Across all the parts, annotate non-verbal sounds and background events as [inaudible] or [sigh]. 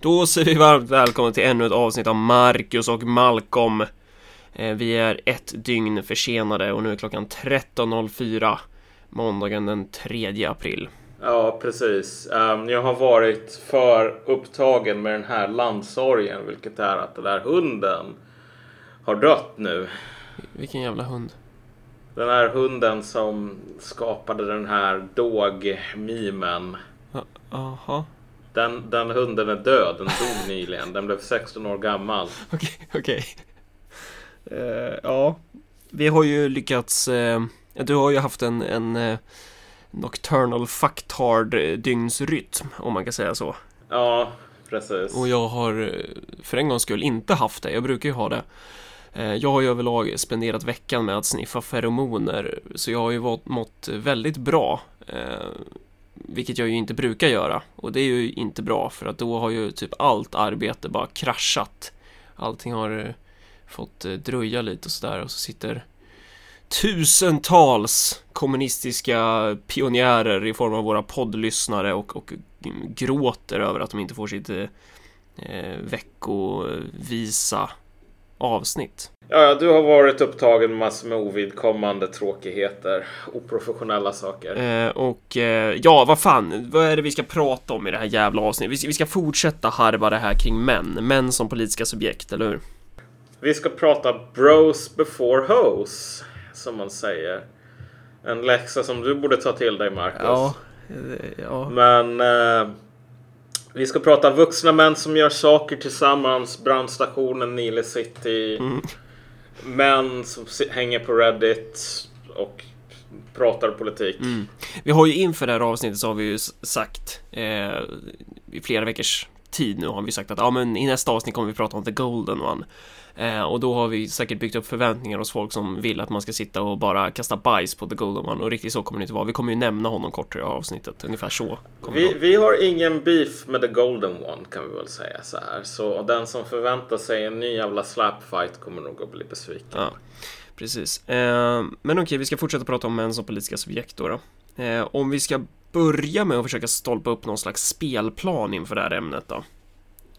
Då säger vi varmt välkomna till ännu ett avsnitt av Marcus och Malcolm. Eh, Vi är ett dygn försenade och nu är klockan 13.04 måndagen den 3 april. Ja, precis. Ehm, jag har varit för upptagen med den här landsorgen, vilket är att den där hunden har dött nu. Vilken jävla hund. Den här hunden som skapade den här dog-mimen. Ja, Jaha, Den, den hunden är död, den dog nyligen. Den blev 16 år gammal. [laughs] okej, okej. Eh, ja, vi har ju lyckats, eh, du har ju haft en, en eh, Nocturnal fucktard eh, dygnsrytm, om man kan säga så. Ja, precis. Och jag har eh, för en gångs skull inte haft det, jag brukar ju ha det. Eh, Jag har ju överlag spenderat veckan med att sniffa feromoner, så jag har ju varit- mått väldigt bra. Vilket jag ju inte brukar göra. Och det är ju inte bra, för att då har ju typ allt arbete bara kraschat. Allting har eh, fått eh, dröja lite och sådär, och så sitter tusentals kommunistiska pionjärer i form av våra poddlyssnare och, och gråter över att de inte får sitt eh, eh veckovisa avsnitt. Ja, du har varit upptagen med massor med ovidkommande tråkigheter. Oprofessionella saker. Eh, och eh, ja, vad fan, vad är det vi ska prata om i det här jävla avsnittet? Vi ska, vi ska fortsätta harva det här kring män, män som politiska subjekt, eller hur? Vi ska prata bros before hoes, som man säger. En läxa som du borde ta till dig, Marcus. Ja, eh, ja. Men eh, vi ska prata vuxna män som gör saker tillsammans. Brandstationen, Nile City. Mm. Män som hänger på Reddit och pratar politik. Mm. Vi har ju inför det här avsnittet så har vi ju sagt eh, i flera veckors tid nu har vi sagt att ja, men i nästa avsnitt kommer vi prata om the golden one. Eh, och då har vi säkert byggt upp förväntningar hos folk som vill att man ska sitta och bara kasta bajs på the golden one och riktigt så kommer det inte vara. Vi kommer ju nämna honom kort i avsnittet, ungefär så. Vi, vi har ingen beef med the golden one kan vi väl säga så här. Så den som förväntar sig en ny jävla slapfight kommer nog att bli besviken. Ja, precis. Eh, men okej, vi ska fortsätta prata om män som politiska subjekt då. då. Eh, om vi ska börja med att försöka stolpa upp någon slags spelplan inför det här ämnet då.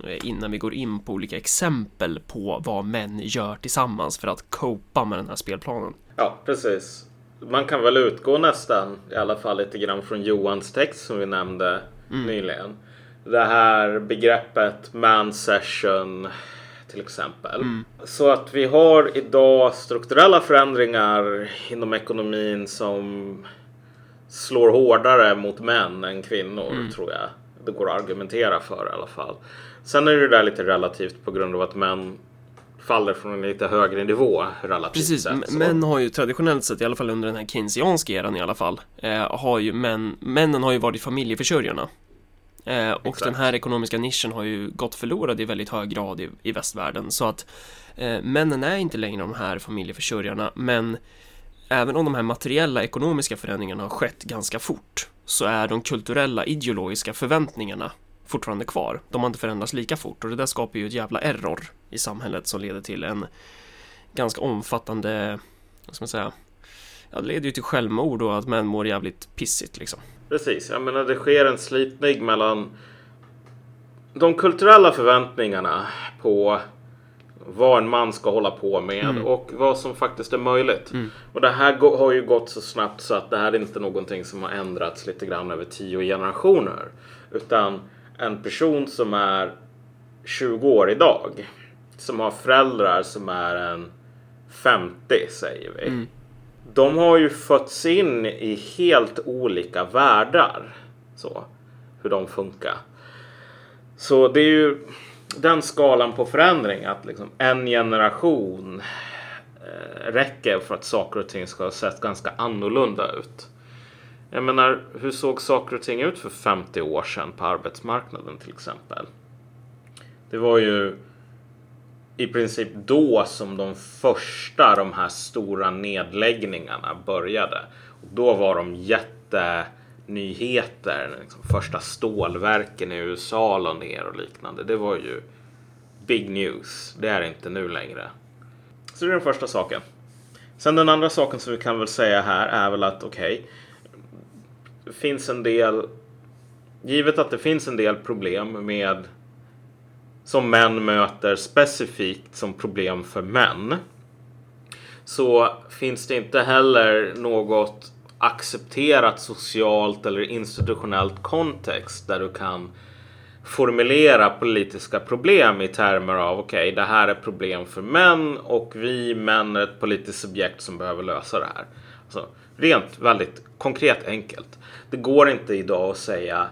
Eh, Innan vi går in på olika exempel på vad män gör tillsammans för att copa med den här spelplanen. Ja, precis. Man kan väl utgå nästan, i alla fall lite grann från Johans text som vi nämnde nyligen. Det här begreppet man session till exempel. Så att vi har idag strukturella förändringar inom ekonomin som slår hårdare mot män än kvinnor tror jag. Det går att argumentera för i alla fall. Sen är det där lite relativt på grund av att män faller från en lite högre nivå relativt Precis, sett. så. män har ju traditionellt sett, i alla fall under den här keynesianska eran i alla fall, eh, har ju män, männen har ju varit familjeförsörjarna. Eh, och Exakt. den här ekonomiska nischen har ju gått förlorad i väldigt hög grad i, i västvärlden. Så att eh, männen är inte längre de här familjeförsörjarna, men även om de här materiella ekonomiska förändringarna har skett ganska fort, så är de kulturella ideologiska förväntningarna fortfarande kvar. De har inte förändrats lika fort och det där skapar ju ett jävla error i samhället som leder till en ganska omfattande, vad ska man säga, ja, det leder ju till självmord och att män mår jävligt pissigt liksom. Precis, jag menar det sker en slitning mellan de kulturella förväntningarna på vad en man ska hålla på med och vad som faktiskt är möjligt. Och det här har ju gått så snabbt så att det här är inte någonting som har ändrats lite grann över tio generationer. Utan en person som är 20 år idag, som har föräldrar som är en 50 säger vi. De har ju fötts in i helt olika världar. Så, hur de funkar. Så det är ju den skalan på förändring att liksom en generation eh, räcker för att saker och ting ska ha sett ganska annorlunda ut. Jag menar, hur såg saker och ting ut för 50 år sedan på arbetsmarknaden till exempel? Det var ju i princip då som de första de här stora nedläggningarna började. Och då var de jätte nyheter. Liksom första stålverken i USA la ner och liknande. Det var ju big news. Det är det inte nu längre. Så det är den första saken. Sen den andra saken som vi kan väl säga här är väl att okej. det finns en del. Givet att det finns en del problem med som män möter specifikt som problem för män så finns det inte heller något accepterat socialt eller institutionellt kontext där du kan formulera politiska problem i termer av okej, okay, det här är problem för män och vi män är ett politiskt subjekt som behöver lösa det här. Alltså, rent väldigt konkret enkelt. Det går inte idag att säga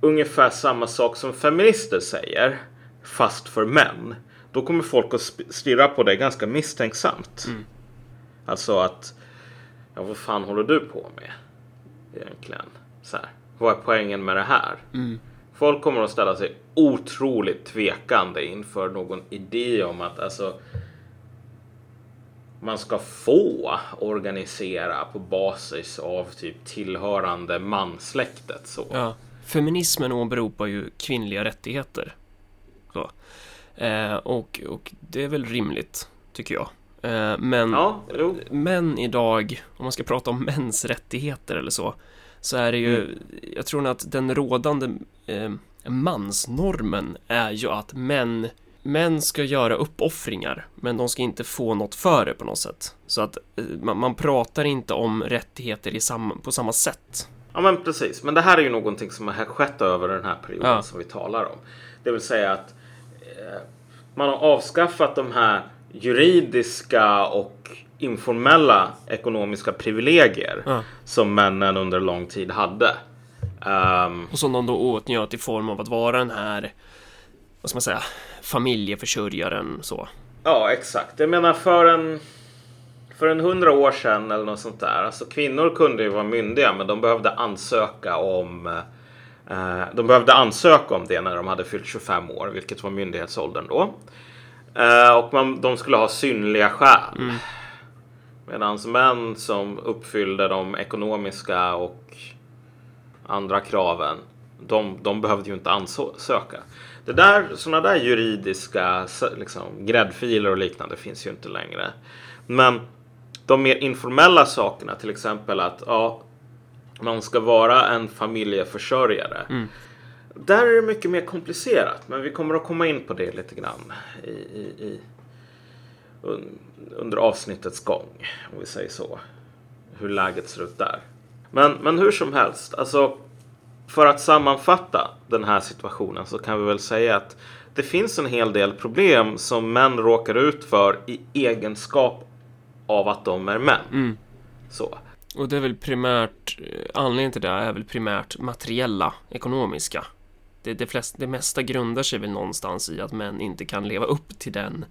ungefär samma sak som feminister säger, fast för män. Då kommer folk att stirra på dig ganska misstänksamt. Mm. Alltså att, ja vad fan håller du på med? Egentligen. Så här, vad är poängen med det här? Mm. Folk kommer att ställa sig otroligt tvekande inför någon idé om att alltså man ska få organisera på basis av typ tillhörande mansläktet. Så. Ja. Feminismen åberopar ju kvinnliga rättigheter. Eh, och, och det är väl rimligt, tycker jag. Eh, men ja, män idag, om man ska prata om mäns rättigheter eller så, så är det ju, mm. jag tror att den rådande eh, mansnormen är ju att män Män ska göra uppoffringar, men de ska inte få något för det på något sätt. Så att eh, man, man pratar inte om rättigheter i sam, på samma sätt. Ja, men precis. Men det här är ju någonting som har skett över den här perioden ja. som vi talar om. Det vill säga att eh, man har avskaffat de här juridiska och informella ekonomiska privilegier ja. som männen under lång tid hade. Um, och som de då åtnjöt i form av att vara den här, vad ska man säga, familjeförsörjaren så. Ja, exakt. Jag menar för en för en hundra år sedan eller något sånt där. Alltså kvinnor kunde ju vara myndiga men de behövde ansöka om eh, de behövde ansöka om det när de hade fyllt 25 år, vilket var myndighetsåldern då. Eh, och man, de skulle ha synliga skäl. Mm. Medan män som uppfyllde de ekonomiska och andra kraven, de, de behövde ju inte ansöka. Det där, sådana där juridiska liksom, gräddfiler och liknande finns ju inte längre. Men de mer informella sakerna, till exempel att ja, man ska vara en familjeförsörjare. Mm. Där är det mycket mer komplicerat, men vi kommer att komma in på det lite grann i, i, i under avsnittets gång, om vi säger så. Hur läget ser ut där. Men, men hur som helst, alltså för att sammanfatta den här situationen så kan vi väl säga att det finns en hel del problem som män råkar ut för i egenskap av att de är män. Mm. Så. Och det är väl primärt, eh, anledningen till det är väl primärt materiella, ekonomiska. Det, det, flest, det mesta grundar sig väl någonstans i att män inte kan leva upp till den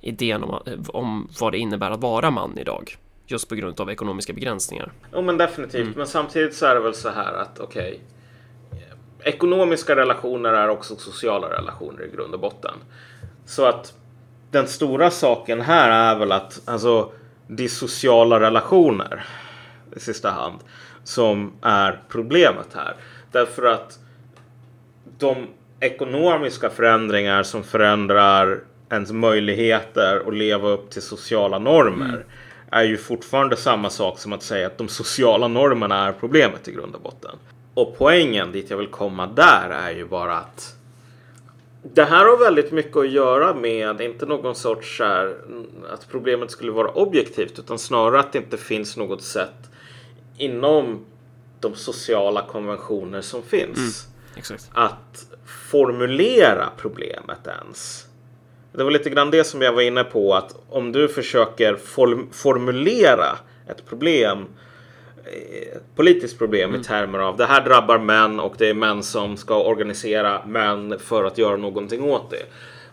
idén om, om vad det innebär att vara man idag. Just på grund av ekonomiska begränsningar. Jo men definitivt, mm. men samtidigt så är det väl så här att okej. Okay, ekonomiska relationer är också sociala relationer i grund och botten. Så att den stora saken här är väl att alltså de sociala relationer i sista hand som är problemet här. Därför att de ekonomiska förändringar som förändrar ens möjligheter att leva upp till sociala normer mm. är ju fortfarande samma sak som att säga att de sociala normerna är problemet i grund och botten. Och poängen dit jag vill komma där är ju bara att det här har väldigt mycket att göra med, inte någon sorts här, att problemet skulle vara objektivt, utan snarare att det inte finns något sätt inom de sociala konventioner som finns mm, att formulera problemet ens. Det var lite grann det som jag var inne på, att om du försöker form formulera ett problem Eh, politiskt problem mm. i termer av det här drabbar män och det är män som ska organisera män för att göra någonting åt det.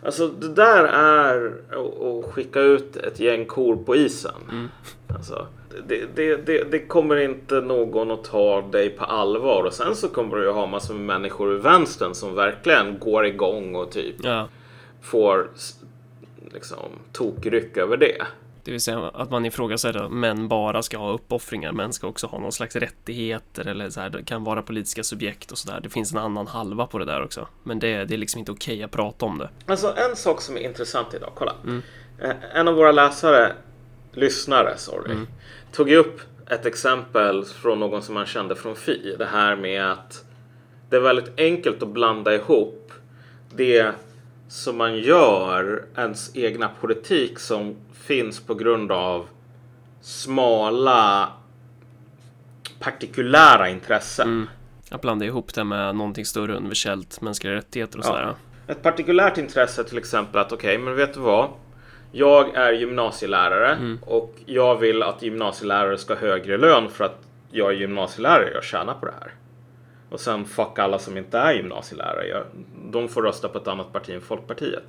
Alltså det där är att skicka ut ett gäng kor på isen. Mm. Alltså, det, det, det, det, kommer inte någon att ta dig på allvar och sen så kommer du ha massor med människor i vänstern som verkligen går igång och typ ja. får liksom tokryck över det. Det vill säga att man ifrågasätter att män bara ska ha uppoffringar, män ska också ha någon slags rättigheter eller så här, det kan vara politiska subjekt och sådär. Det finns en annan halva på det där också. Men det, det är liksom inte okej okay att prata om det. Alltså en sak som är intressant idag, kolla. Mm. Eh, en av våra läsare, lyssnare, sorry, mm. Tog upp ett exempel från någon som man kände från Fi. Det här med att det är väldigt enkelt att blanda ihop det som man gör, ens egna politik som finns på grund av smala partikulära intressen. Mm. Att blanda ihop det med någonting större universellt, mänskliga rättigheter och ja. sådär. Ett partikulärt intresse till exempel att okej, okay, men vet du vad? Jag är gymnasielärare mm. och jag vill att gymnasielärare ska ha högre lön för att jag är gymnasielärare. Jag tjänar på det här. Och sen fuck alla som inte är gymnasielärare. Jag, de får rösta på ett annat parti än Folkpartiet.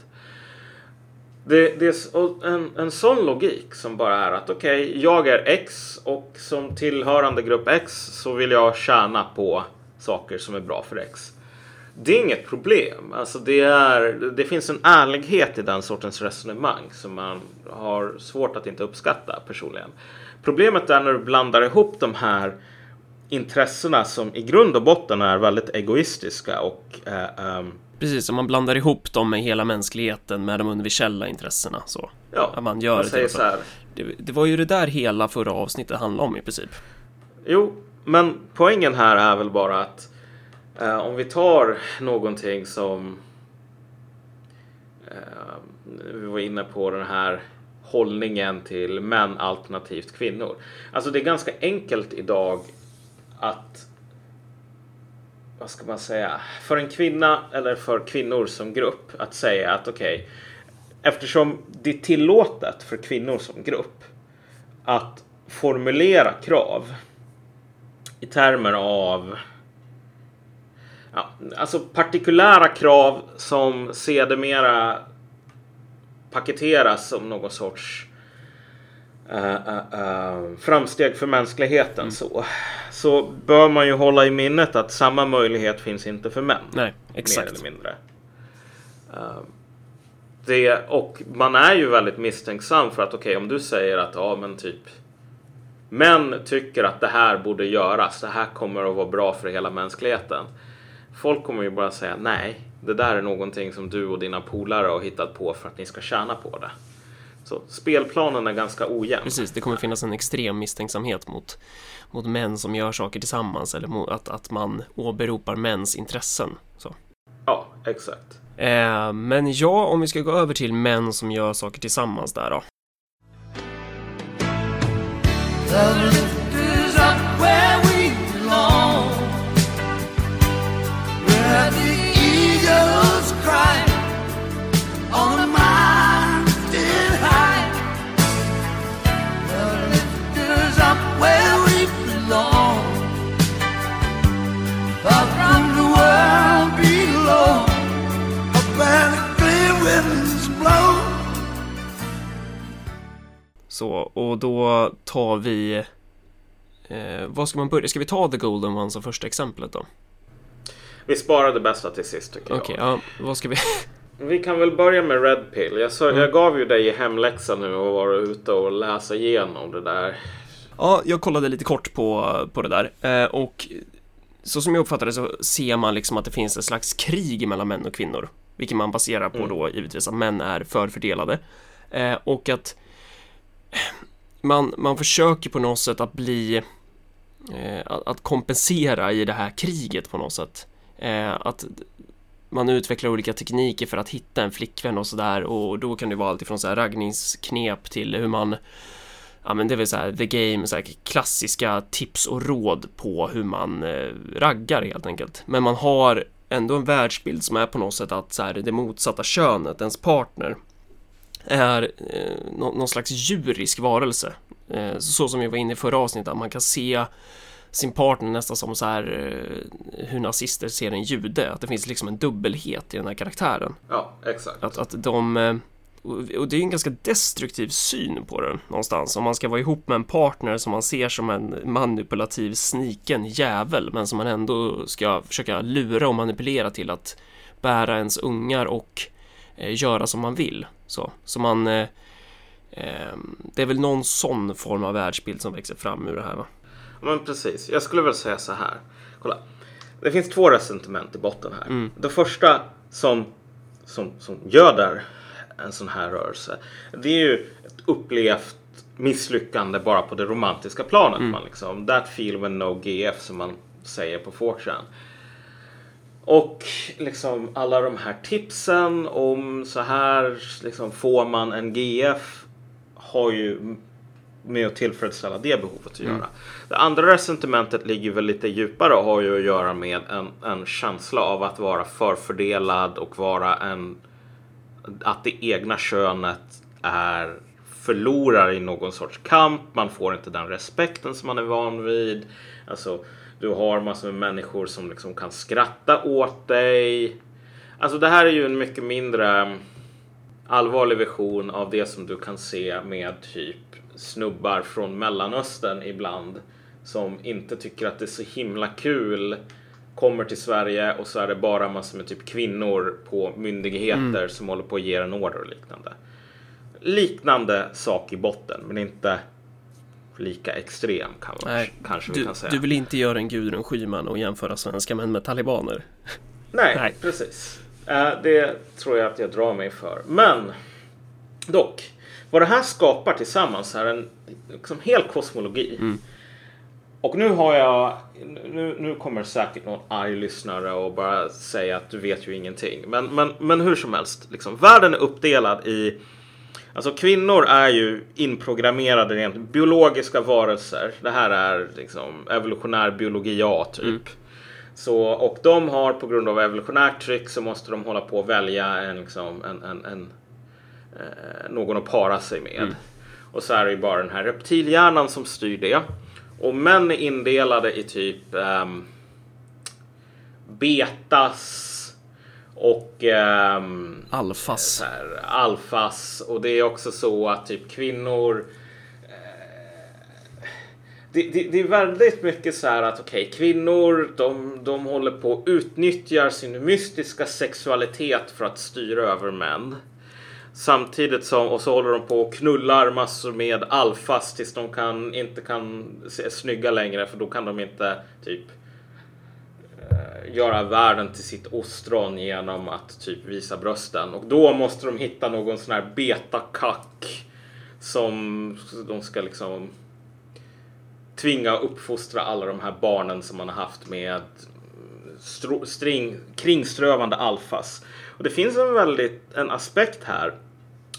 Det, det är en, en sån logik som bara är att okej, okay, jag är X och som tillhörande grupp X så vill jag tjäna på saker som är bra för X. Det är inget problem. Alltså det, är, det finns en ärlighet i den sortens resonemang som man har svårt att inte uppskatta personligen. Problemet är när du blandar ihop de här intressena som i grund och botten är väldigt egoistiska och eh, um... Precis, om man blandar ihop dem med hela mänskligheten med de universella intressena så. Ja, att man gör man säger så här. Det, det, var ju det där hela förra avsnittet handlade om i princip. Jo, men poängen här är väl bara att eh, om vi tar någonting som eh, vi var inne på den här hållningen till män alternativt kvinnor. Alltså det är ganska enkelt idag att vad ska man säga, för en kvinna eller för kvinnor som grupp att säga att okej, okay, eftersom det är tillåtet för kvinnor som grupp att formulera krav i termer av ja, alltså partikulära krav som sedermera paketeras som någon sorts uh, uh, uh, framsteg för mänskligheten mm. så, så bör man ju hålla i minnet att samma möjlighet finns inte för män. Nej, exakt. Mer eller mindre. det, och man är ju väldigt misstänksam för att okej, okay, om du säger att ja, men typ Män tycker att det här borde göras. Det här kommer att vara bra för hela mänskligheten. Folk kommer ju bara säga nej, det där är någonting som du och dina polare har hittat på för att ni ska tjäna på det. Så spelplanen är ganska ojämn. Precis, det kommer finnas en extrem misstänksamhet mot, mot män som gör saker tillsammans eller mot att, att man åberopar mäns intressen. Så. Ja, exakt. Eh, men ja, om vi ska gå över till män som gör saker tillsammans där då. Så, och då tar vi eh, Vad ska man börja? Ska vi ta The Golden One som första exemplet då? Vi sparar det bästa till sist tycker jag. Okej, okay, ja, vad ska vi? vi kan väl börja med Red Pill. Jag, så, mm. jag gav ju dig hemläxa nu och vara ute och läsa igenom det där. Ja, jag kollade lite kort på, på det där eh, och så som jag uppfattar det så ser man liksom att det finns ett slags krig mellan män och kvinnor, vilket man baserar på mm. då givetvis att män är förfördelade eh, och att man, man försöker på något sätt att bli eh, att, kompensera i det här kriget på något sätt. Eh, att man utvecklar olika tekniker för att hitta en flickvän och sådär och då kan det vara allt ifrån så här raggningsknep till hur man Ja men det är väl såhär the game, så här, klassiska tips och råd på hur man eh, raggar helt enkelt. Men man har ändå en världsbild som är på något sätt att så här, det motsatta könet, ens partner, är eh, någon slags djurisk varelse. Eh, så som vi var inne i förra avsnittet, att man kan se sin partner nästan som så här eh, hur nazister ser en jude, att det finns liksom en dubbelhet i den här karaktären. Ja, exakt. Att, att de eh, och det är en ganska destruktiv syn på den någonstans. Om man ska vara ihop med en partner som man ser som en manipulativ sniken jävel men som man ändå ska försöka lura och manipulera till att bära ens ungar och eh, göra som man vill. Så, så man... Eh, eh, det är väl någon sån form av världsbild som växer fram ur det här va? Men precis, jag skulle väl säga så här. Kolla. Det finns två resentiment i botten här. Mm. Det första som, som, som göder en sån här rörelse. Det är ju ett upplevt misslyckande bara på det romantiska planet. Mm. Man liksom, that feel when no GF som man säger på 4chan. Och liksom alla de här tipsen om så här liksom får man en GF har ju med att tillfredsställa det behovet att göra. Det andra resentimentet ligger väl lite djupare och har ju att göra med en, en känsla av att vara förfördelad och vara en att det egna könet är förlorar i någon sorts kamp. Man får inte den respekten som man är van vid. Alltså, du har massor med människor som liksom kan skratta åt dig. Alltså det här är ju en mycket mindre allvarlig version av det som du kan se med typ snubbar från Mellanöstern ibland som inte tycker att det är så himla kul kommer till Sverige och så är det bara massor med typ kvinnor på myndigheter mm. som håller på att ge en order och liknande. Liknande sak i botten, men inte lika extrem kan man, Nej, kanske du, vi kan säga. Du vill inte göra en Gudrun Schyman och jämföra svenska män med talibaner? Nej, Nej. precis. Uh, det tror jag att jag drar mig för. Men dock, vad det här skapar tillsammans är en liksom, hel kosmologi. Mm. Och nu har jag, nu, nu kommer säkert någon arg lyssnare och bara säga att du vet ju ingenting. Men, men, men hur som helst, liksom, världen är uppdelad i Alltså kvinnor är ju inprogrammerade rent biologiska varelser. Det här är liksom evolutionär biologi A typ. Mm. Så, och de har på grund av evolutionärt tryck så måste de hålla på att välja en, liksom, en, en, en eh, någon att para sig med. Mm. Och så är det ju bara den här reptilhjärnan som styr det. Och män är indelade i typ um, betas och um, alfas. Här, alfas. Och det är också så att typ kvinnor eh, det, det, det, är väldigt mycket så här att okej, okay, kvinnor de, de håller på att utnyttja sin mystiska sexualitet för att styra över män. Samtidigt som, och så håller de på och knullar massor med alfas tills de kan, inte kan se snygga längre för då kan de inte typ göra världen till sitt ostron genom att typ visa brösten. Och då måste de hitta någon sån här betakack som de ska liksom tvinga uppfostra alla de här barnen som man har haft med string, kringströvande alfas. Och det finns en väldigt en aspekt här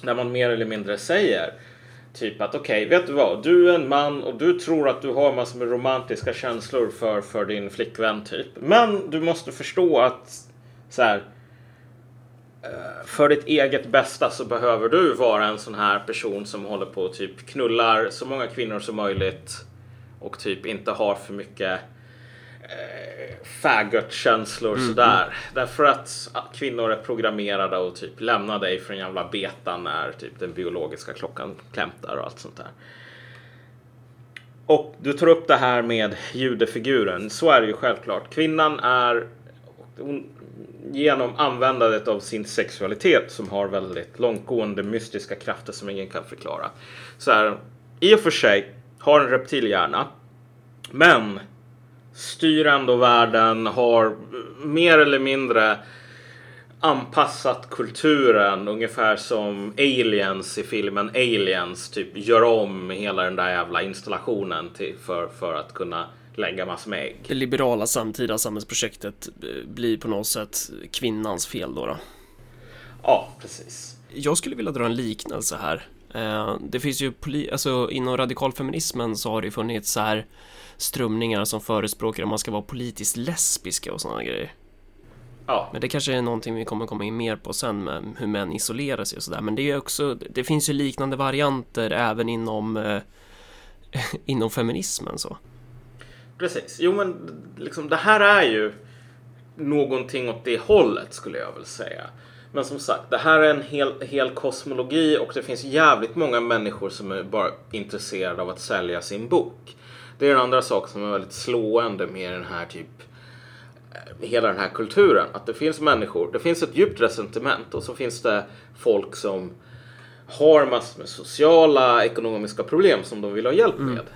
där man mer eller mindre säger typ att okej, okay, vet du vad? Du är en man och du tror att du har massor med romantiska känslor för, för din flickvän typ. Men du måste förstå att så här, eh, för ditt eget bästa så behöver du vara en sån här person som håller på och typ knullar så många kvinnor som möjligt och typ inte har för mycket eh, faggot-känslor mm. sådär. Mm. Därför att kvinnor är programmerade och typ lämna dig för en jävla beta när typ den biologiska klockan klämtar och allt sånt där. Och du tar upp det här med judefiguren. Så är det ju självklart. Kvinnan är genom användandet av sin sexualitet som har väldigt långtgående mystiska krafter som ingen kan förklara. Så är i och för sig har en reptilhjärna. Men styr ändå världen, har mer eller mindre anpassat kulturen ungefär som aliens i filmen Aliens typ gör om hela den där jävla installationen till, för, för att kunna lägga massor med ägg. Det liberala samtida samhällsprojektet eh, blir på något sätt kvinnans fel då? då? Ja, precis. Jag skulle vilja dra en liknelse här. Eh, det finns ju, alltså inom radikalfeminismen så har det funnits så här strömningar som förespråkar att man ska vara politiskt lesbiska och sådana grejer. Ja. Men det kanske är någonting vi kommer komma in mer på sen med hur män isolerar sig och sådär. Men det är också, det finns ju liknande varianter även inom, eh, [laughs] inom feminismen så. Precis, jo men liksom det här är ju någonting åt det hållet skulle jag väl säga. Men som sagt, det här är en hel, hel kosmologi och det finns jävligt många människor som är bara intresserade av att sälja sin bok. Det är en andra sak som är väldigt slående med den här typ eh, hela den här kulturen. Att det finns människor, det finns ett djupt resentiment och så finns det folk som har massor med sociala, ekonomiska problem som de vill ha hjälp mm. med. Mm.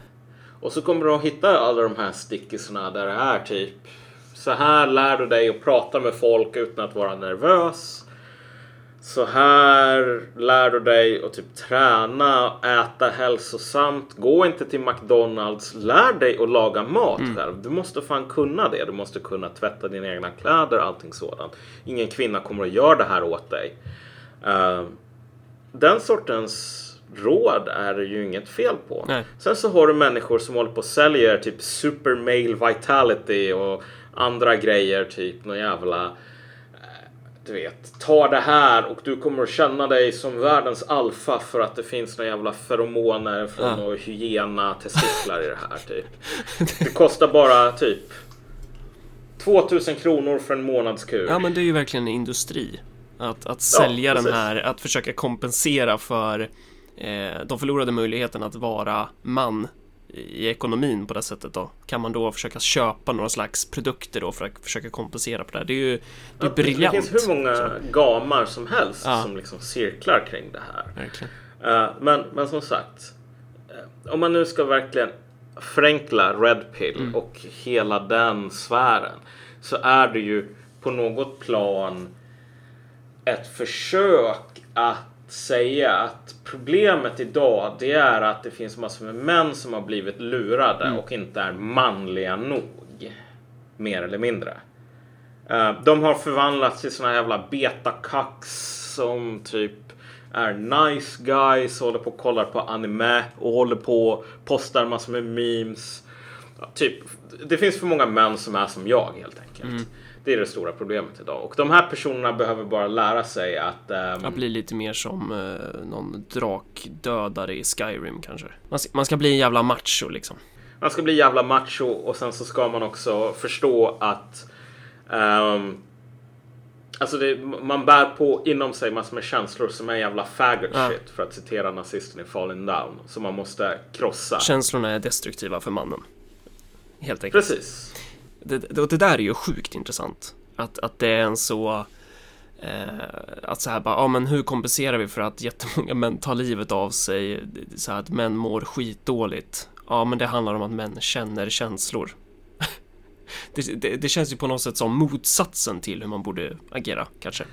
Och så kommer de att hitta alla de här stickisarna där det är typ så här lär du dig att prata med folk utan att vara nervös. Så här lär du dig att typ träna, äta hälsosamt. Gå inte till McDonalds. Lär dig att laga mat själv. Du måste fan kunna det. Du måste kunna tvätta dina egna kläder, allting sådant. Ingen kvinna kommer att göra det här åt dig. Eh, den sortens råd är det ju inget fel på. Nej. Sen så har du människor som håller på och säljer typ super male vitality och andra grejer, typ någon jävla du vet, ta det här och du kommer att känna dig som världens alfa för att det finns några jävla feromoner från Ja. några hyena testiklar i det här [laughs] typ. Det kostar bara typ 2000 kronor för en månadskur. Ja, men det är ju verkligen en industri. Att, att sälja den precis. här, att försöka kompensera för eh, de förlorade möjligheterna att vara man i ekonomin på det sättet då. Kan man då försöka köpa några slags produkter då för att försöka kompensera på det här? Det är ju det är Ja, briljant. Det finns hur många gamar som helst Ja. som liksom cirklar kring det här. Eh, men, men som sagt, eh, om man nu ska verkligen förenkla Red Pill Mm. och hela den sfären så är det ju på något plan ett försök att säga att problemet idag det är att det finns massor med män som har blivit lurade Mm. och inte är manliga nog. Mer eller mindre. Eh, de har förvandlats till såna jävla betakacks som typ är nice guys, håller på och kollar på anime och håller på och postar massor med memes. Typ, det finns för många män som är som jag helt enkelt. Det är det stora problemet idag. Och de här personerna behöver bara lära sig att... ehm, Att bli lite mer som eh, någon drakdödare i Skyrim kanske. Man ska, man ska bli en jävla macho liksom. Man ska bli jävla macho och sen så ska man också förstå att ehm, Alltså det, man bär på inom sig massor med känslor som är jävla faggot Ja. shit för att citera nazisten i Falling Down. Som man måste krossa. Känslorna är destruktiva för mannen. Helt enkelt. Precis. Det, och det där är ju sjukt intressant. Att, att det är en så... Eh, att så här bara, ja men hur kompenserar vi för att jättemånga män tar livet av sig? Så här att män mår skitdåligt. Ja men det handlar om att män känner känslor. [laughs] det, det, det känns ju på något sätt som motsatsen till hur man borde agera kanske.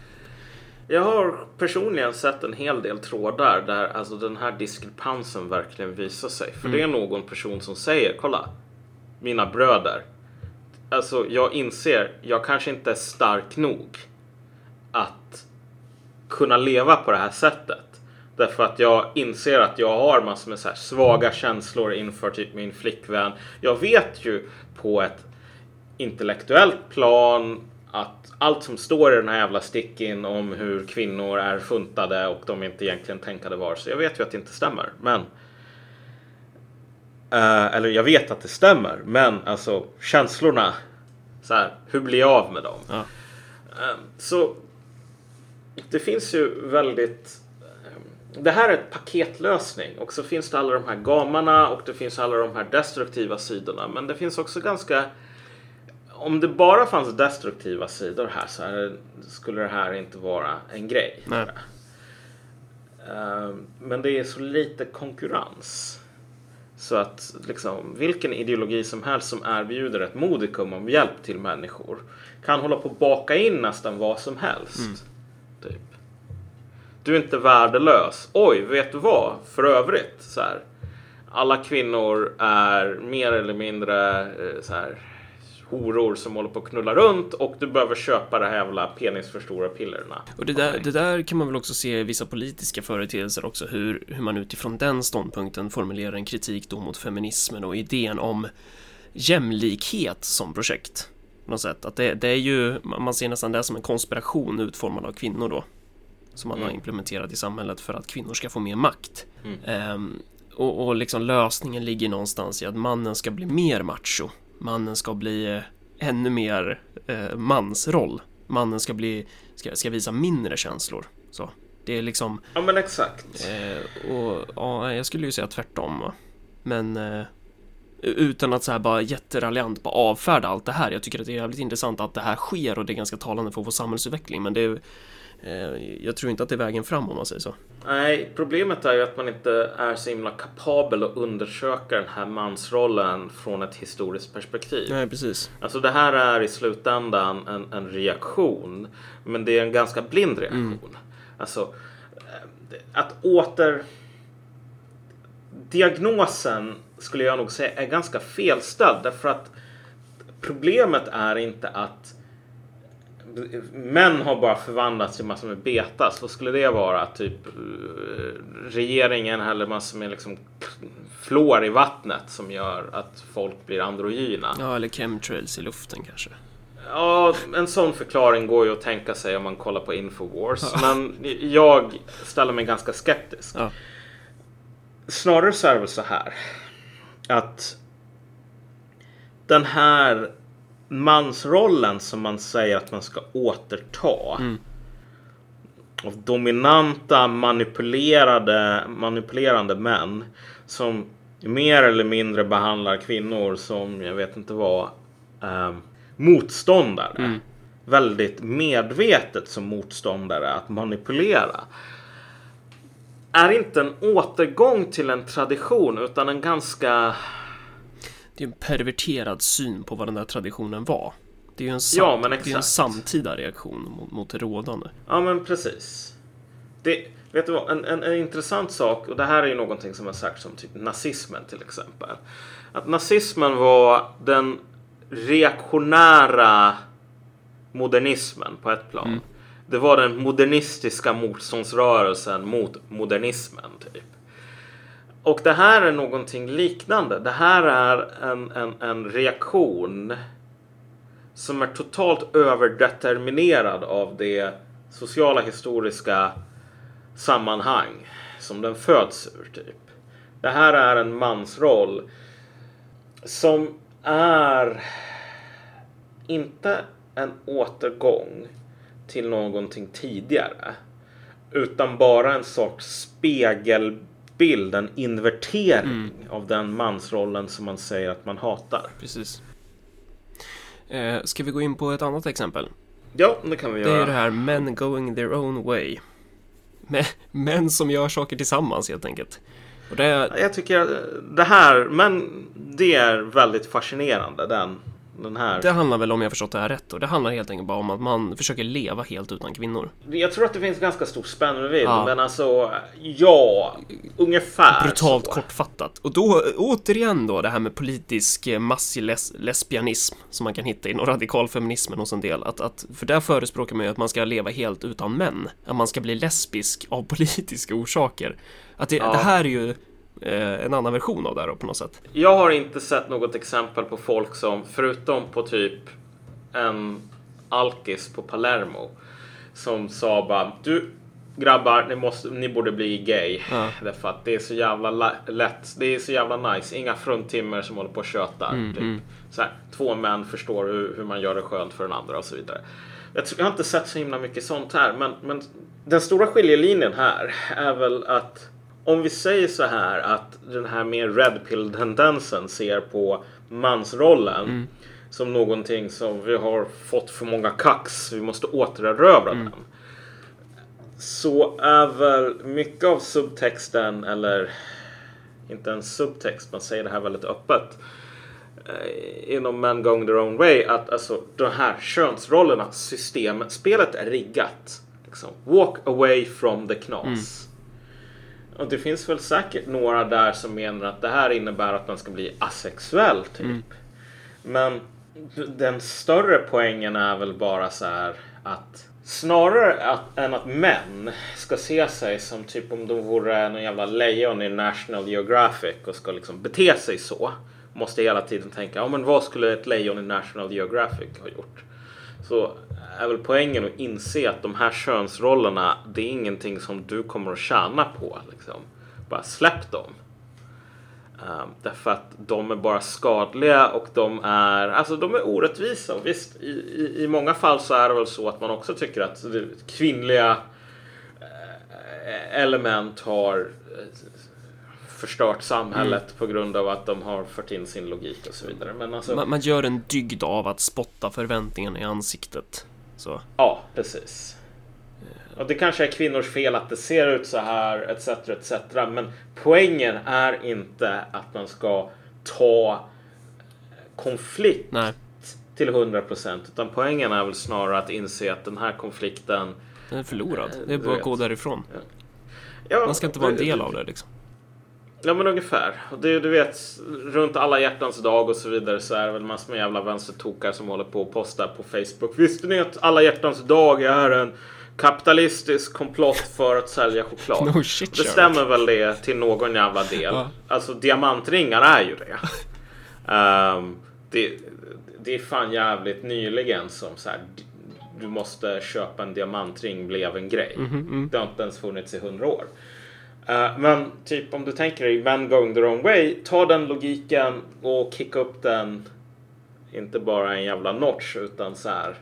Jag har personligen sett en hel del trådar där alltså den här diskrepansen verkligen visar sig. För det är någon person som säger, kolla, mina bröder. Alltså jag inser, jag kanske inte är stark nog att kunna leva på det här sättet. Därför att jag inser att jag har massor med så här svaga känslor inför typ min flickvän. Jag vet ju på ett intellektuellt plan att allt som står i den här jävla stickin om hur kvinnor är funtade och de inte egentligen tänkade var. Så jag vet ju att det inte stämmer. Men Eh, eller jag vet att det stämmer, men alltså känslorna. Så här, hur blir jag av med dem? Ja. Eh, så det finns ju väldigt eh, det här är ett paketlösning och så finns det alla de här gamarna och det finns alla de här destruktiva sidorna. Men det finns också ganska om det bara fanns destruktiva sidor här så är det, skulle det här inte vara en grej. Nej. Eh, Men det är så lite konkurrens. Så att liksom, vilken ideologi som helst som erbjuder ett modikum om hjälp till människor kan hålla på att baka in nästan vad som helst. Typ. Du är inte värdelös. Oj, vet du vad? För övrigt, så här. Alla kvinnor är mer eller mindre eh, så här horor som håller på att knulla runt och du behöver köpa det här jävla penisförstorarpillerna. Och det där, det där kan man väl också se i vissa politiska företeelser också, hur, hur man utifrån den ståndpunkten formulerar en kritik då mot feminismen och idén om jämlikhet som projekt. På något sätt. Att det, det är ju, man ser nästan det som en konspiration utformad av kvinnor då. Som man har implementerat i samhället för att kvinnor ska få mer makt. Ehm, och, och liksom lösningen ligger någonstans i att mannen ska bli mer macho. Mannen ska bli eh, ännu mer eh, mansroll. Mannen ska bli, ska, ska visa mindre känslor. Så det är liksom, Ja men exakt. eh, och ja, jag skulle ju säga tvärtom. Va? Men eh, utan att så här bara jätteraljant bara avfärda allt det här. Jag tycker att det är jävligt intressant att det här sker och det är ganska talande för vår samhällsutveckling. Men det är, jag tror inte att det är vägen fram om man säger så. Nej, problemet är ju att man inte är så himla kapabel att undersöka den här mansrollen från ett historiskt perspektiv. Nej, precis. Alltså det här är i slutändan en, en reaktion, men det är en ganska blind reaktion. Alltså eh, att åter... Diagnosen skulle jag nog säga är ganska felställd därför att problemet är inte att män har bara förvandlats till massor med betas. Vad skulle det vara? Typ eh, regeringen eller massor med liksom flår i vattnet som gör att folk blir androgyna. Ja, eller chemtrails i luften kanske. Ja, en sån förklaring går ju att tänka sig om man kollar på Infowars. Men jag ställer mig ganska skeptisk. Ja. Snarare så är det väl så här. Att den här mansrollen som man säger att man ska återta. Mm. Av dominanta manipulerade, manipulerande män. Som mer eller mindre behandlar kvinnor som, jag vet inte vad, eh, motståndare. Mm. Väldigt medvetet som motståndare att manipulera. Är inte en återgång till en tradition utan en ganska Det är en perverterad syn på vad den där traditionen var. Det är ju en, sam- Ja, men det är en exakt. samtida reaktion mot, mot det rådande. Ja, men precis. Det, vet du vad, en, en, en intressant sak, och det här är ju någonting som har sagts om typ nazismen till exempel. Att nazismen var den reaktionära modernismen på ett plan. Det var den modernistiska motståndsrörelsen mot modernismen, typ. Och det här är någonting liknande. Det här är en, en, en reaktion som är totalt överdeterminerad av det sociala historiska sammanhang som den föds ur. Typ. Det här är en mansroll som är inte en återgång till någonting tidigare utan bara en sorts spegelbild, en invertering av den mansrollen som man säger att man hatar. Precis. Eh, ska vi gå in på ett annat exempel? Ja, det kan vi Det är göra. det här men going their own way. Men- Män som gör saker tillsammans helt enkelt. Och det Jag tycker att det här, men det är väldigt fascinerande den, den här. det handlar väl om jag förstått det här rätt och det handlar helt enkelt bara om att man försöker leva helt utan kvinnor. Jag tror att det finns ganska stor spännvidd, Ja. men alltså ja, ungefär Brutalt så. kortfattat. Och då återigen då det här med politisk eh, masslesbianism som man kan hitta inom radikalfeminismen hos en del. Att, att, för där förespråkar man ju att man ska leva helt utan män. Att man ska bli lesbisk av [laughs] politiska orsaker. Att det, Ja. det här är ju en annan version av det här på något sätt. Jag har inte sett något exempel på folk som, förutom på typ en alkis på Palermo, som sa bara du grabbar, ni, måste, ni borde bli gay. Ja. Därför att det är så jävla la- lätt. Det är så jävla nice. Inga fruntimmer som håller på och tjötar. Mm, typ. Så här, två män förstår hur, hur man gör det skönt för den andra och så vidare. Jag, tror, jag har inte sett så himla mycket sånt här, men, men den stora skiljelinjen här är väl att om vi säger så här att den här mer red pill tendensen ser på mansrollen som någonting som vi har fått för många kax, vi måste återerövra den. Så är väl mycket av subtexten, eller inte en subtext, man säger det här väldigt öppet eh, inom Men Going Their Own Way att alltså de här könsrollerna, systemet, spelet är riggat. Liksom. Walk away from the knas. Och det finns väl säkert några där som menar att det här innebär att man ska bli asexuell typ. Men den större poängen är väl bara så här att snarare att, än att män ska se sig som typ om de vore någon jävla lejon i National Geographic och ska liksom bete sig så. Måste hela tiden tänka, ja men vad skulle ett lejon i National Geographic ha gjort? Så är väl poängen att inse att de här könsrollerna, det är ingenting som du kommer att tjäna på. Liksom. Bara släpp dem. Um, därför att de är bara skadliga och de är, alltså de är orättvisa. Och visst, i, i, i många fall så är det väl så att man också tycker att kvinnliga eh, element har eh, förstört samhället på grund av att de har fört in sin logik och så vidare. Men alltså, Man, man gör en dygd av att spotta förväntningarna i ansiktet. Så. Ja, precis. Och det kanske är kvinnors fel att det ser ut så här etc. etc. Men poängen är inte att man ska ta konflikt Nej. till 100 procent. Utan poängen är väl snarare att inse att den här konflikten Den är förlorad. Det är bara att gå därifrån. Ja, Man ska inte vara en del av det liksom. Ja men ungefär. Det, du vet, runt alla hjärtans dag och så vidare så är det väl massor med jävla vänstertokar som håller på och postar på Facebook. Visste ni att alla hjärtans dag är en kapitalistisk komplott för att sälja choklad? No shit, det stämmer väl det till någon jävla del. Ja. Alltså diamantringar är ju det. Ehm, det. Det är fan jävligt nyligen som så här, du måste köpa en diamantring blev en grej. Mhm, Det har inte ens funnits i hundra år. Eh, men typ om du tänker dig Men going the wrong way, ta den logiken och kicka upp den inte bara en jävla notch utan så här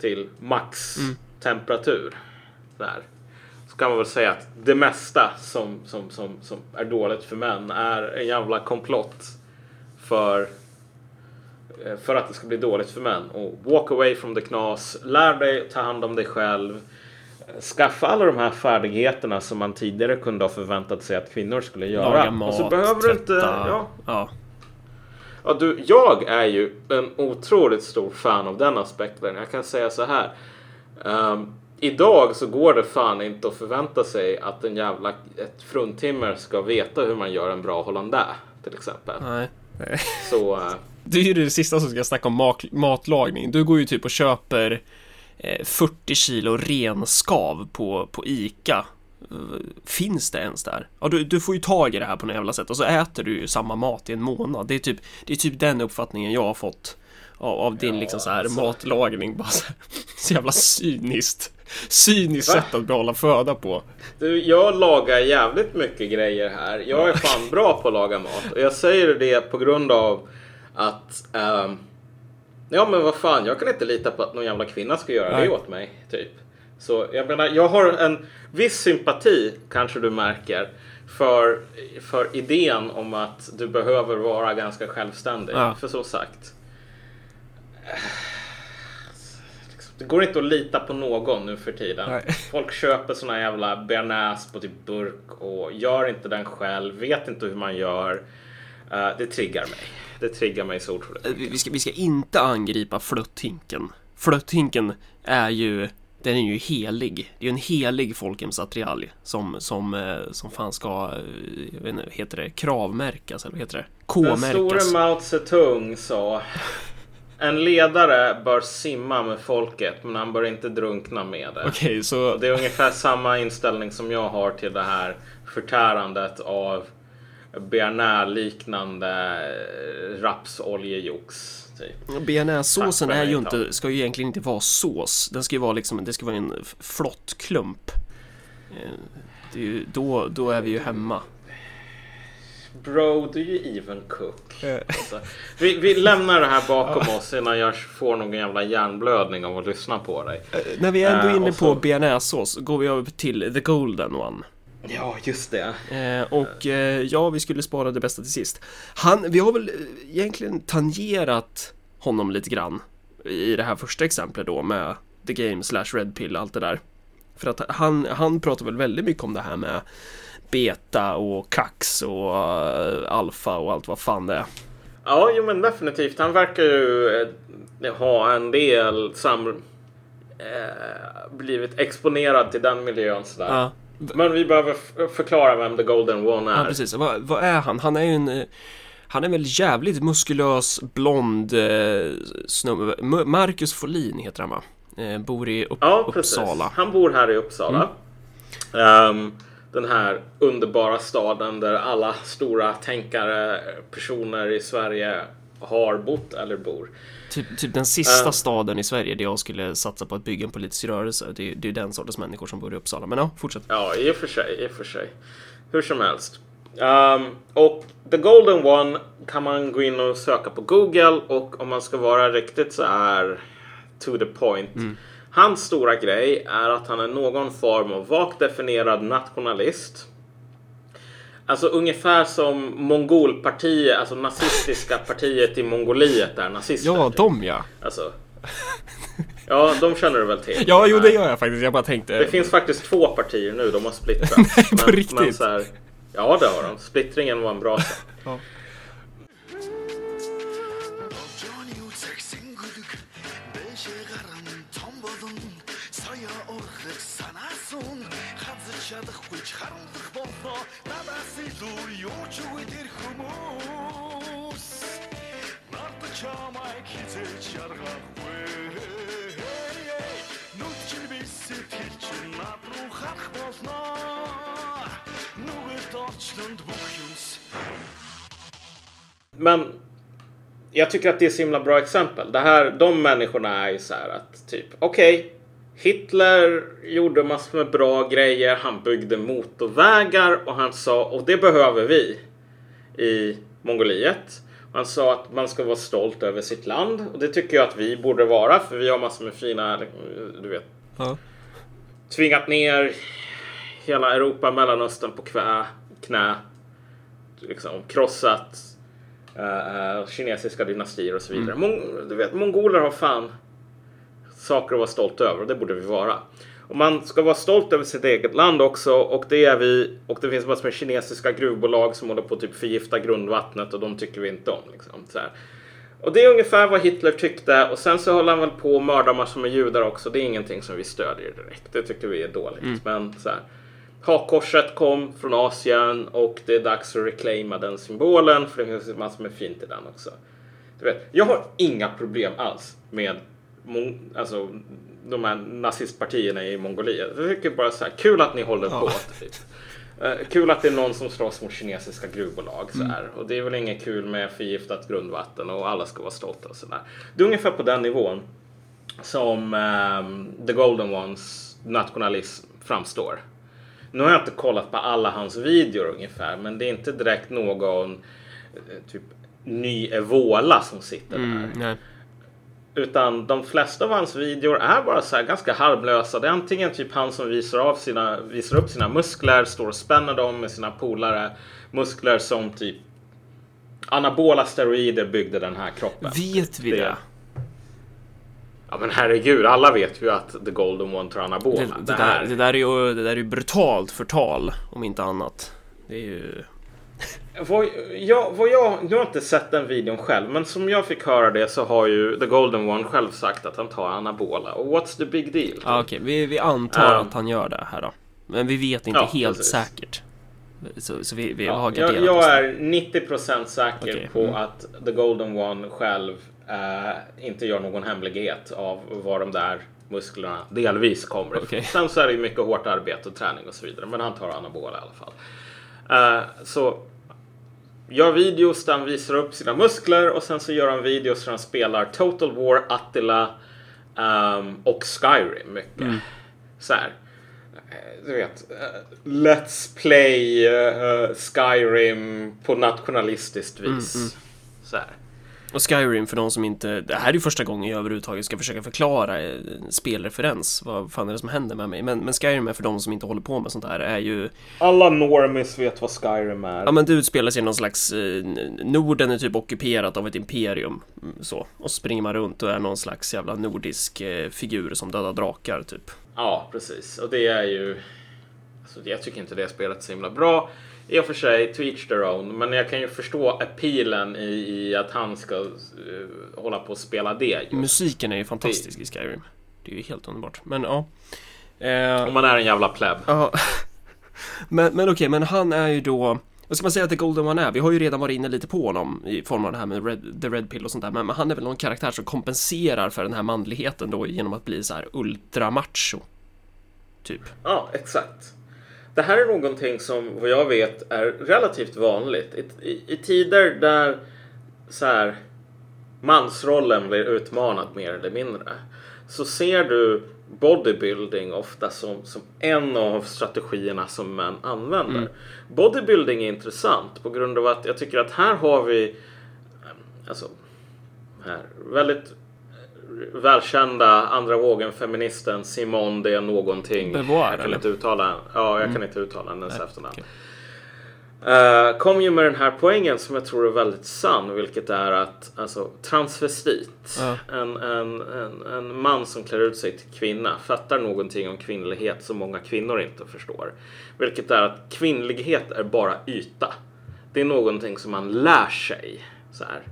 till max temperatur. Där. Så kan man väl säga att det mesta som, som, som, som är dåligt för män är en jävla komplott för eh, för att det ska bli dåligt för män. Och walk away from the knas. Lär dig ta hand om dig själv. Skaffa alla de här färdigheterna som man tidigare kunde ha förväntat sig att kvinnor skulle göra. Laga mat, och så behöver du inte... tvätta. Ja, ja. Ja, du, jag är ju en otroligt stor fan av den aspekten. Jag kan säga så här. Ehm, idag så går det fan inte att förvänta sig att en jävla ett fruntimmer ska veta hur man gör en bra hollandaise till exempel. Nej. Så eh, [laughs] Det är ju det sista som ska snacka om mat, matlagning. Du går ju typ och köper 40 kilo renskav på, på ICA. Eh, Finns det ens där? Ja, du, du får ju tag i det här på något jävla sätt och så äter du ju samma mat i en månad. Det är typ, det är typ den uppfattningen jag har fått av, av din liksom så här alltså. matlagning. Bara så, här, [laughs] så jävla cyniskt. Cyniskt Va? sätt att behålla föda på. Du, jag lagar jävligt mycket grejer här. Jag är fan bra på att laga mat. Och jag säger det på grund av att... ehm, ja men vad fan, jag kan inte lita på att någon jävla kvinna ska göra Nej. det åt mig. Typ. Så jag menar, jag har en viss sympati, kanske du märker, för, för idén om att du behöver vara ganska självständig. Ja. För så sagt. Det går inte att lita på någon nu för tiden. Nej. Folk köper såna jävla bearnaise på typ burk och gör inte den själv, vet inte hur man gör. Eh, det triggar mig. Det triggar mig så otroligt. Eh, Vi ska, vi ska inte angripa flötthinken. Flötthinken är ju, den är ju helig. Det är ju en helig folkhemsattiralj som, som, eh, som fan ska, eh, jag vet inte, heter det kravmärkas eller vad heter det? Den store K-märkas. Mao Zedong sa En ledare bör simma med folket men han bör inte drunkna med det. Okej, så Det är ungefär samma inställning som jag har till det här förtärandet av bearnaise-liknande eh, rapsoljejox. Typ. bearnaisesåsen är ju inte, ska ju egentligen inte vara sås. Den ska ju vara liksom, det ska vara en flott klump. Eh, Det är ju, då, då är vi ju hemma. Bro, do you even cook? Alltså, vi, vi lämnar det här bakom oss innan jag får någon jävla hjärnblödning av att lyssna på dig. Eh, När vi är ändå Eh, inne så- på bearnaisesås går vi över till the golden one. Ja, just det. Eh, och eh, ja, vi skulle spara det bästa till sist. Han, vi har väl eh, egentligen tangerat honom lite grann i det här första exemplet då med The Game slash Red Pill allt det där. För att han, han pratar väl väldigt mycket om det här med beta och kax och uh, alfa och allt vad fan det är. Ja, jo, men definitivt. Han verkar ju eh, ha en del sam... Eh, blivit exponerad till den miljön sådär. Ja, Men vi behöver förklara vem The Golden One ja är. precis. Vad, vad är han? Han är ju en... eh, Han är väl jävligt muskulös, blond eh, snubbe. Marcus Folin heter han va? Eh, bor i upp, Ja, precis. Uppsala. Han bor här i Uppsala. Ehm, den här underbara staden där alla stora tänkare, personer i Sverige har bott eller bor. Typ, typ den sista staden i Sverige där jag skulle satsa på att bygga en politisk rörelse. Det det är den sortens människor som bor i Uppsala. Men ja, fortsätt. Ja, i och för sig, i och för sig. Hur som helst. Ehm, och The Golden One kan man gå in och söka på Google och om man ska vara riktigt så här to the point. Hans stora grej är att han är någon form av vagt definierad nationalist. Alltså ungefär som mongolpartiet, alltså nazistiska partiet i Mongoliet är nazister. Ja, de ja. Alltså. Ja, de känner du väl till? Ja, jo det gör jag faktiskt. Jag bara tänkte. Det finns faktiskt två partier nu, de har splittrats. [laughs] Nej, på men, riktigt? Men så här, ja, det har de. Splittringen var en bra sak. [laughs] Ja. با نبسی دوری و چوی دیر خموس نارد چامای کیزه چرغاق نوت کلبیسی پیرچی نبرو خرخ بازنا نوی دارچلند بخیوس Men jag tycker att det är så himla bra exempel. Det här, de människorna är ju så här att typ, okej, okay, Hitler gjorde massor med bra grejer. Han byggde motorvägar och han sa, och det behöver vi i Mongoliet. Han sa att man ska vara stolt över sitt land och det tycker jag att vi borde vara för vi har massor med fina, du vet, Ja. tvingat ner hela Europa, Mellanöstern på kvä, knä. Liksom krossat eh, kinesiska dynastier och så vidare. Mon- du vet, mongoler har fan saker att vara stolt över och det borde vi vara. Och man ska vara stolt över sitt eget land också och det är vi. Och det finns massor med kinesiska gruvbolag som håller på att typ förgifta grundvattnet och de tycker vi inte om. Liksom, så här. Och det är ungefär vad Hitler tyckte och sen så håller han väl på att mörda massor med judar också. Det är ingenting som vi stödjer direkt. Det tycker vi är dåligt. Men så här. Hakkorset kom från Asien och det är dags att reclaima den symbolen för det finns massor med fint i den också. Du vet, jag har inga problem alls med alltså, de här nazistpartierna i Mongoliet. Jag tycker bara så här, kul att ni håller på. Typ. Eh, kul att det är någon som slåss mot kinesiska gruvbolag. Så här. Och det är väl inget kul med förgiftat grundvatten och alla ska vara stolta och sådär. Det är ungefär på den nivån som ehm, The Golden Ones nationalism framstår. Nu har jag inte kollat på alla hans videor ungefär, men det är inte direkt någon eh, typ ny Evola som sitter där. Mm. Utan de flesta av hans videor är bara så här ganska harmlösa. Det är antingen typ han som visar, av sina, visar upp sina muskler, står och spänner dem med sina polare. Muskler som typ anabola steroider byggde den här kroppen. Vet vi Det- det? Ja men herregud, alla vet ju att The Golden One tar anabola. Det, det, där, det, där är ju, det där är ju brutalt förtal, om inte annat. Det är ju... Vad jag, vad jag, jag har inte sett den videon själv, men som jag fick höra det så har ju The Golden One själv sagt att han tar anabola. Och what's the big deal? Ja, okej, vi, vi antar Ja. att han gör det här då. Men vi vet inte Ja, helt precis. säkert. Så, så vi, vi Ja, har jag, garderat jag oss. är 90% säker Okej, på mm. att The Golden One själv eh, inte gör någon hemlighet av var de där musklerna delvis kommer ifrån. Okej. Sen så är det ju mycket hårt arbete och träning och så vidare, men han tar anabola i alla fall. Eh, så gör videos där han visar upp sina muskler och sen så gör han videos där han spelar Total War, Attila ehm, och Skyrim mycket. Så här. eh, Du vet, eh, Let's play eh, Skyrim på nationalistiskt vis. Så här. Och Skyrim för de som inte... Det här är ju första gången jag överhuvudtaget ska försöka förklara eh, en spelreferens. Vad fan är det som händer med mig? Men, men Skyrim är för de som inte håller på med sånt här är ju... Alla normies vet vad Skyrim är. Ja men det utspelar sig i någon slags... Eh, Norden är typ ockuperat av ett imperium. mm, Så. Och så springer man runt och är någon slags jävla nordisk eh, figur som dödar drakar typ. Ja, precis. Och det är ju... Alltså, jag tycker inte det spelet är så himla bra. I och för sig, to each their own. Men jag kan ju förstå appealen i, i att han ska eh, hålla på och spela det. Just. Musiken är ju fantastisk i Skyrim. Det är ju helt underbart. Men ja. Eh, Om man är en jävla pleb. Ja. [laughs] Men, men okej, men han är ju då... Vad ska man säga att The Golden One är? Vi har ju redan varit inne lite på honom i form av det här med Red, The Red Pill och sånt där. Men, men han är väl någon karaktär som kompenserar för den här manligheten då genom att bli så här ultramacho. Typ. Ja, exakt. Det här är någonting som vad jag vet är relativt vanligt. I, i, i tider där så här, mansrollen blir utmanad mer eller mindre så ser du bodybuilding ofta som, som en av strategierna som män använder. Bodybuilding är intressant på grund av att jag tycker att här har vi alltså, här, väldigt välkända andra vågen feministen Simone det är någonting. Beauvoir, jag kan eller? inte uttala, ja, jag kan inte uttala hennes efternamn. Eh, kom ju med den här poängen som jag tror är väldigt sann, vilket är att alltså, transvestit, Ja. en, en, en, en man som klär ut sig till kvinna, fattar någonting om kvinnlighet som många kvinnor inte förstår. Vilket är att kvinnlighet är bara yta. Det är någonting som man lär sig. Så här.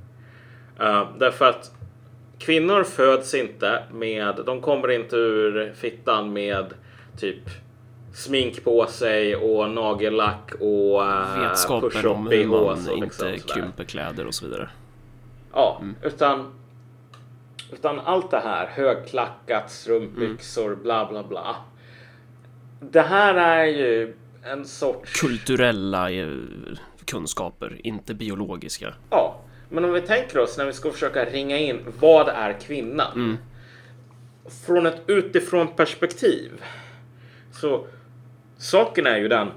Eh, därför att kvinnor föds inte med, de kommer inte ur fittan med typ smink på sig och nagellack och uh, Vetskapen om hur man och inte liksom krymper kläder och så vidare. Ja, utan, utan allt det här, högklackat, strumpbyxor, bla bla bla. Det här är ju en sorts... Kulturella eh, kunskaper, inte biologiska. Ja, men om vi tänker oss när vi ska försöka ringa in vad är kvinnan? Från ett utifrån perspektiv. Så saken är ju den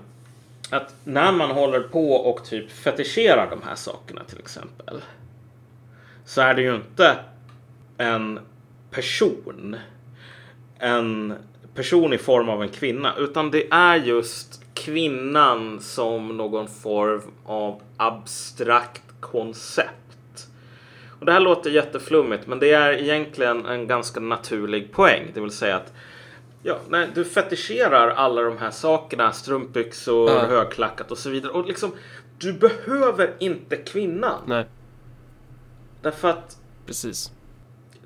att när man håller på och typ fetischerar de här sakerna till exempel. Så är det ju inte en person. En person i form av en kvinna. Utan det är just kvinnan som någon form av abstrakt koncept. Och det här låter jätteflummigt men det är egentligen en ganska naturlig poäng. Det vill säga att ja, när du fetischerar alla de här sakerna, strumpbyxor, Ja. högklackat och så vidare. Och liksom, du behöver inte kvinnan. Nej, Därför att precis.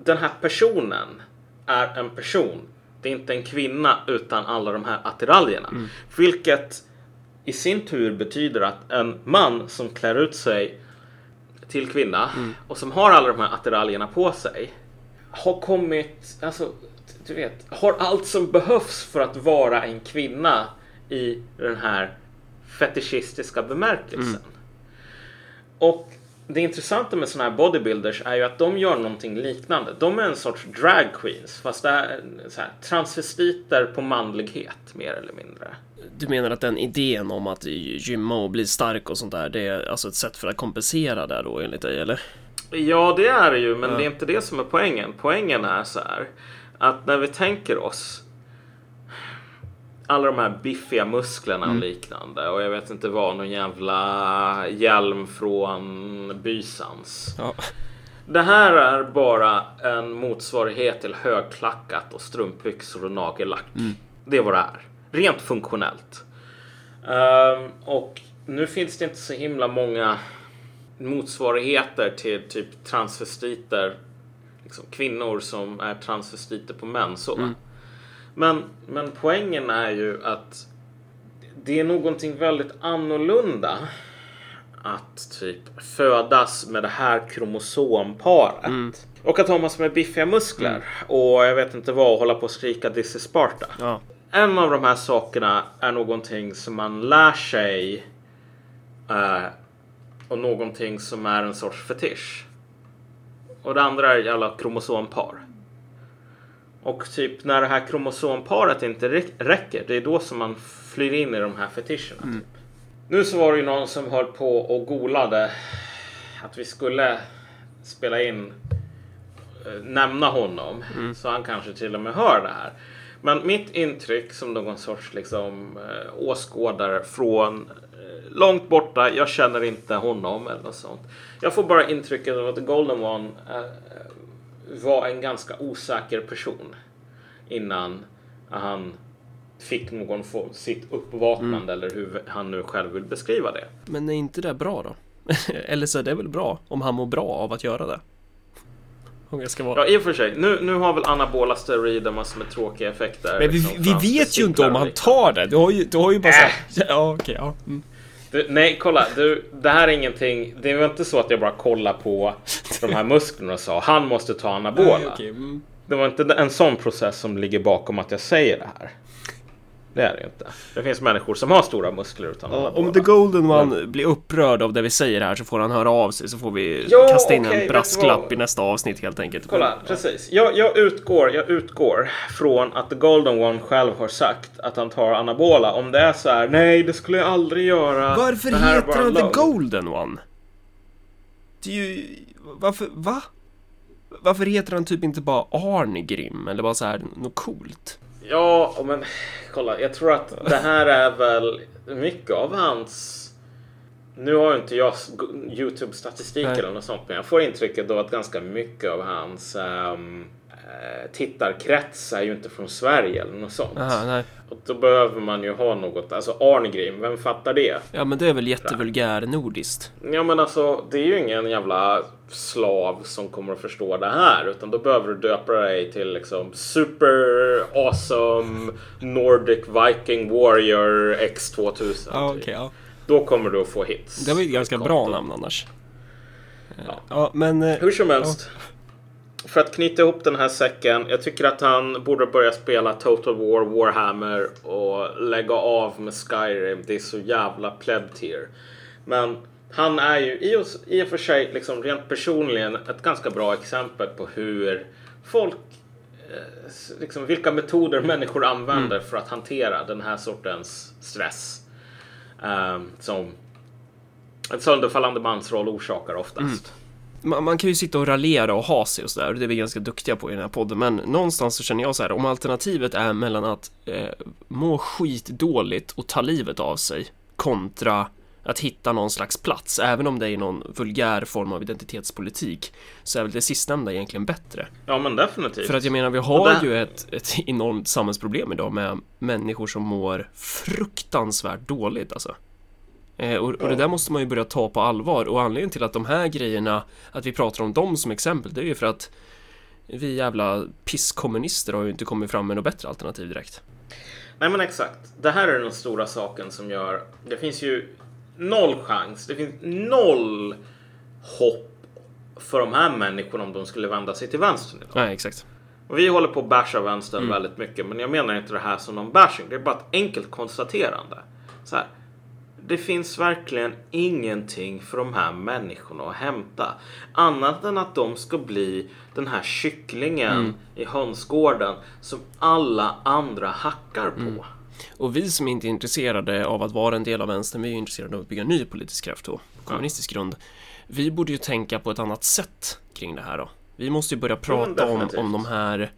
den här personen är en person. Det är inte en kvinna utan alla de här attiraljerna. Vilket i sin tur betyder att en man som klär ut sig till kvinna och som har alla de här attiraljerna på sig har kommit, alltså du vet, har allt som behövs för att vara en kvinna i den här fetischistiska bemärkelsen. Och det intressanta med sådana här bodybuilders är ju att de gör någonting liknande. De är en sorts drag queens fast det är så här, transvestiter på manlighet mer eller mindre. Du menar att den idén om att gymma och bli stark och sånt där, det är alltså ett sätt för att kompensera där då enligt dig, eller? Ja, det är det ju, men Ja. det är inte det som är poängen. Poängen är så här att när vi tänker oss alla de här biffiga musklerna och liknande och jag vet inte vad, någon jävla hjälm från Bysans. Ja. Det här är bara en motsvarighet till högklackat och strumpbyxor och nagellack. Det är vad det är. Rent funktionellt. Ehm, och nu finns det inte så himla många motsvarigheter till typ transvestiter. Liksom kvinnor som är transvestiter på män. Så. Men, men poängen är ju att det är någonting väldigt annorlunda att typ födas med det här kromosomparet. Och att ha massor med biffiga muskler. Och jag vet inte vad, hålla på och skrika This is Sparta. Ja. En av de här sakerna är någonting som man lär sig eh, och någonting som är en sorts fetisch. Och det andra är alla kromosompar. Och typ när det här kromosomparet inte räck- räcker, det är då som man flyr in i de här fetischerna. Typ. Nu så var det ju någon som höll på och golade att vi skulle spela in eh, nämna honom. Så han kanske till och med hör det här. Men mitt intryck som någon sorts liksom, eh, åskådare från eh, långt borta, jag känner inte honom eller något sånt. Jag får bara intrycket av att Golden One eh, var en ganska osäker person innan han fick någon form, sitt uppvaknande eller hur han nu själv vill beskriva det. Men är inte det bra då? [laughs] eller så är det väl bra om han mår bra av att göra det? Om jag ska vara... Ja, i och för sig. Nu, nu har väl anabola steroider massor med tråkiga effekter. Men vi, liksom, vi vet ju inte om han tar det. Du har ju, du har ju bara såhär... Ja, okej, ja. Mm. Du, nej, kolla. Du, det här är ingenting. Det var inte så att jag bara kollade på de här musklerna och sa han måste ta anabola. Nej, okej, mm. Det var inte en sån process som ligger bakom att jag säger det här. Det är det inte. Det finns människor som har stora muskler utan Ja, om The Golden One blir upprörd av det vi säger här så får han höra av sig så får vi Ja, kasta in vet en brasklapp i nästa avsnitt helt enkelt. Kolla, precis. Jag, jag, utgår, jag utgår från att The Golden One själv har sagt att han tar anabola. Om det är så här, nej det skulle jag aldrig göra. Varför heter han The lögn." Golden One? Det är ju... Varför... Va? Varför heter han typ inte bara Arngrim eller bara så här något coolt? Ja, men kolla, jag tror att det här är väl mycket av hans... Nu har ju inte jag Youtube-statistik eller något sånt, men jag får intrycket av att ganska mycket av hans eh, tittarkrets är ju inte från Sverige eller något sånt. Aha. Och då behöver man ju ha något, alltså Arngrim, vem fattar det? Ja, men det är väl jättevulgär nordiskt. Ja men alltså det är ju ingen jävla slav som kommer att förstå det här utan då behöver du döpa dig till liksom super awesome Nordic Viking Warrior X2000. Ja, typ. okej, ja. Då kommer du att få hits. Det var ju ett ganska bra namn annars. Ja, men... eh, Hur som helst. För att knyta ihop den här säcken. Jag tycker att han borde börja spela Total War, Warhammer och lägga av med Skyrim. Det är så jävla pleb tier. Men han är ju i och, för sig liksom rent personligen ett ganska bra exempel på hur folk eh, liksom vilka metoder människor använder för att hantera den här sortens stress. Um, som en sönderfallande mansroll orsakar oftast. Man, man kan ju sitta och raljera och ha sig och sådär, det är vi ganska duktiga på i den här podden, men någonstans så känner jag så här, om alternativet är mellan att eh, må skitdåligt och ta livet av sig kontra att hitta någon slags plats, även om det är någon vulgär form av identitetspolitik, så är väl det sistnämnda egentligen bättre. Ja men definitivt. För att jag menar, vi har Och det- ju ett, ett enormt samhällsproblem idag med människor som mår fruktansvärt dåligt alltså. Eh, och, och det där måste man ju börja ta på allvar och anledningen till att de här grejerna, att vi pratar om dem som exempel, det är ju för att vi jävla pisskommunister har ju inte kommit fram med något bättre alternativ direkt. Nej men exakt. Det här är den stora saken som gör... Det finns ju noll chans. Det finns noll hopp för de här människorna om de skulle vända sig till vänstern idag. Nej, exakt. Och vi håller på att basha vänstern väldigt mycket, men jag menar inte det här som någon bashing. Det är bara ett enkelt konstaterande. Så här. Det finns verkligen ingenting för de här människorna att hämta. Annat än att de ska bli den här kycklingen i hönsgården som alla andra hackar på. Och vi som inte är intresserade av att vara en del av vänstern, vi är intresserade av att bygga en ny politisk kraft då, på kommunistisk grund. Vi borde ju tänka på ett annat sätt kring det här då. Vi måste ju börja prata om, definitivt. om de här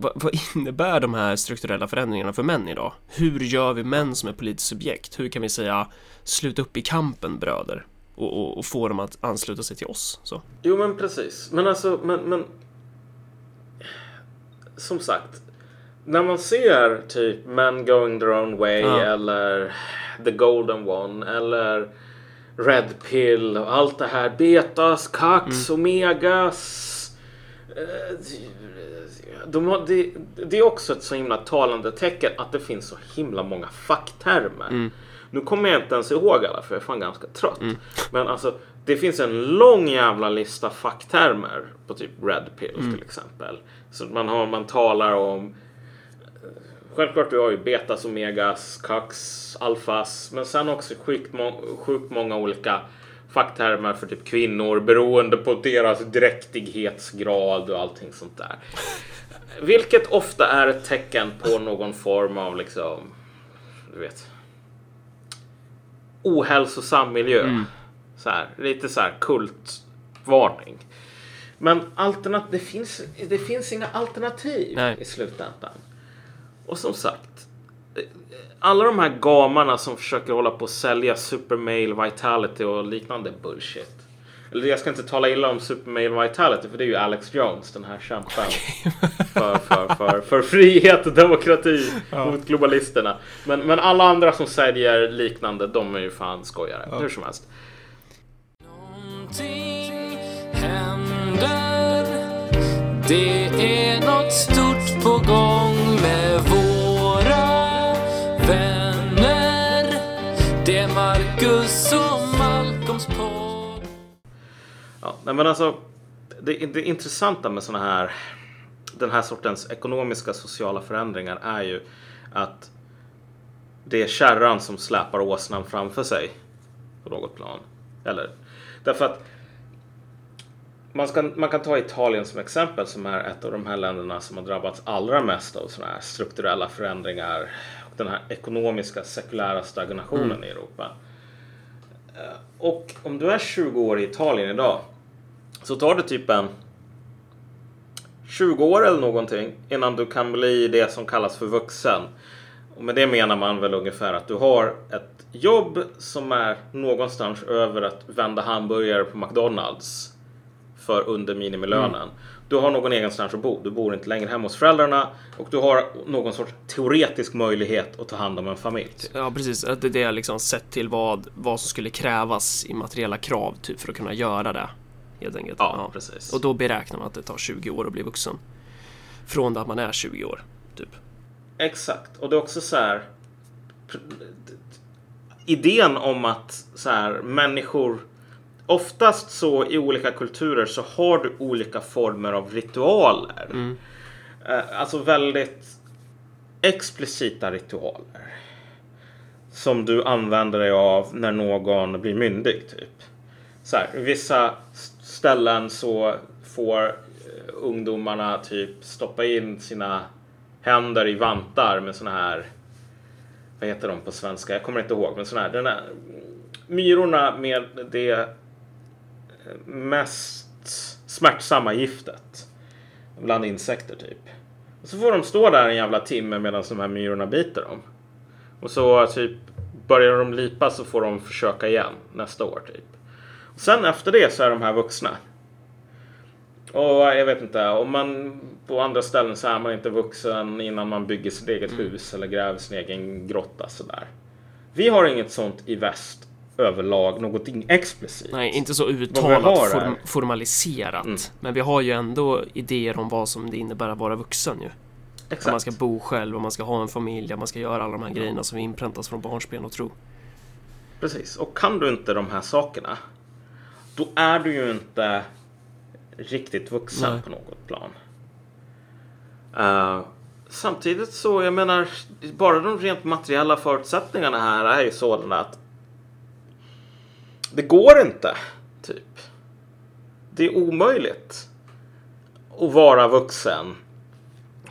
vad, innebär de här strukturella förändringarna för män idag? Hur gör vi män som är politiskt subjekt? Hur kan vi säga sluta upp i kampen bröder? Och, och, och få dem att ansluta sig till oss. Så. Jo men precis. Men alltså, men, men... Som sagt. När man ser typ Men Going Their Own Way Ja. eller The Golden One eller Red Pill och allt det här. Betas, Kax, Omegas. Eh, De har, det, det är också ett så himla talande tecken att det finns så himla många facktermer. Nu kommer jag inte ens ihåg alla för jag är fan ganska trött. Men alltså det finns en lång jävla lista facktermer på typ Red Pill till exempel. Så man, har, man talar om Självklart du har ju betas, omegas, kax, alfas. Men sen också sjukt, må- sjukt många olika facktermer för typ kvinnor beroende på deras dräktighetsgrad och allting sånt där. Vilket ofta är ett tecken på någon form av liksom, du vet, ohälsosam miljö. Så här, lite så här kultvarning. Men alternat det, finns, det finns inga alternativ Nej. i slutändan. Och som sagt, alla de här gamarna som försöker hålla på och sälja Supermail Vitality och liknande bullshit. Eller jag ska inte tala illa om Supermail Vitality för det är ju Alex Jones, den här kämpen [laughs] för, för, för, för frihet och demokrati mot globalisterna. Men, men alla andra som säljer liknande, de är ju fan skojare. Hur som helst. Någonting händer Det är något stort på gång med våra Det är Marcus och Malcolms podd Ja, nej men alltså, det, det intressanta med såna här, den här sortens ekonomiska sociala förändringar är ju att det är kärran som släpar åsnan framför sig på något plan. Eller, därför att man, ska, man kan ta Italien som exempel som är ett av de här länderna som har drabbats allra mest av sådana här strukturella förändringar den här ekonomiska sekulära stagnationen i Europa. Eh, Och om du är 20 år i Italien idag så tar det typ en 20 år eller någonting innan du kan bli det som kallas för vuxen. Och med det menar man väl ungefär att du har ett jobb som är någonstans över att vända hamburgare på McDonalds för under minimilönen. Du har någon egenstans att bo. Du bor inte längre hemma hos föräldrarna och du har någon sorts teoretisk möjlighet att ta hand om en familj. Typ. Ja, precis. Det är liksom sett till vad, vad som skulle krävas i materiella krav typ, för att kunna göra det. Helt enkelt. Ja, precis. Och då beräknar man att det tar 20 år att bli vuxen. Från det att man är 20 år, typ. Exakt. Och det är också så här. Idén om att så här, människor Oftast så i olika kulturer så har du olika former av ritualer. Eh, Alltså väldigt explicita ritualer. Som du använder dig av när någon blir myndig typ. Så här, vissa ställen så får eh, ungdomarna typ stoppa in sina händer i vantar med såna här vad heter de på svenska? Jag kommer inte ihåg. Men såna här, den här myrorna med det mest smärtsamma giftet bland insekter typ. Och så får de stå där en jävla timme medan de här myrorna biter dem. Och så typ börjar de lipa så får de försöka igen nästa år typ. Och sen efter det så är de här vuxna. Och jag vet inte, om man på andra ställen så är man inte vuxen innan man bygger sitt eget hus eller gräver sin egen grotta sådär. Vi har inget sånt i väst överlag, någonting explicit. Nej, inte så uttalat form, formaliserat. Mm. Men vi har ju ändå idéer om vad som det innebär att vara vuxen ju. Att Exakt. man ska bo själv och man ska ha en familj, att man ska göra alla de här grejerna som inpräntas från barnsben och tro. Precis, och kan du inte de här sakerna då är du ju inte riktigt vuxen Nej. på något plan. Eh, samtidigt så, jag menar, bara de rent materiella förutsättningarna här är ju sådana att det går inte, typ. Det är omöjligt att vara vuxen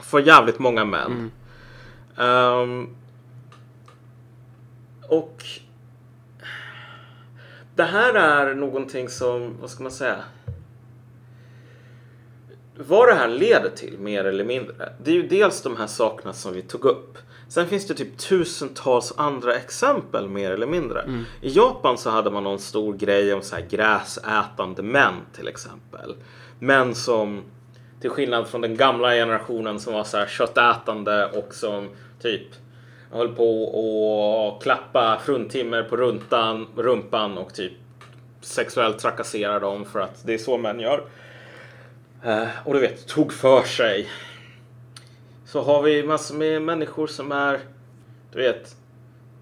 för jävligt många män. Ehm, och det här är någonting som, vad ska man säga? Vad det här leder till mer eller mindre. Det är ju dels de här sakerna som vi tog upp. Sen finns det typ tusentals andra exempel mer eller mindre. I Japan så hade man någon stor grej om så här gräsätande män till exempel. Män som till skillnad från den gamla generationen som var så här köttätande och som typ höll på och klappa fruntimmer på runtan, rumpan och typ sexuellt trakassera dem för att det är så män gör. Eh, och du vet, tog för sig. Så har vi massor med människor som är, du vet,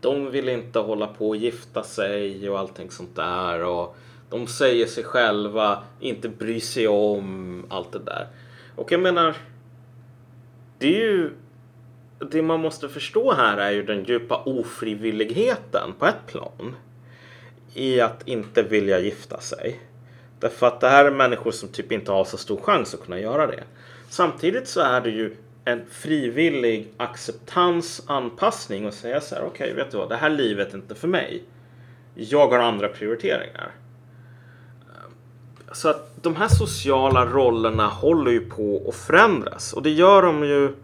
de vill inte hålla på och gifta sig och allting sånt där. Och de säger sig själva inte bry sig om allt det där. Och jag menar, det är ju det man måste förstå här är ju den djupa ofrivilligheten på ett plan. I att inte vilja gifta sig. Därför att det här är människor som typ inte har så stor chans att kunna göra det. Samtidigt så är det ju en frivillig acceptans, anpassning och säga så här, okej, vet du vad, det här livet är inte för mig. Jag har andra prioriteringar. Så att de här sociala rollerna håller ju på att förändras och det gör de ju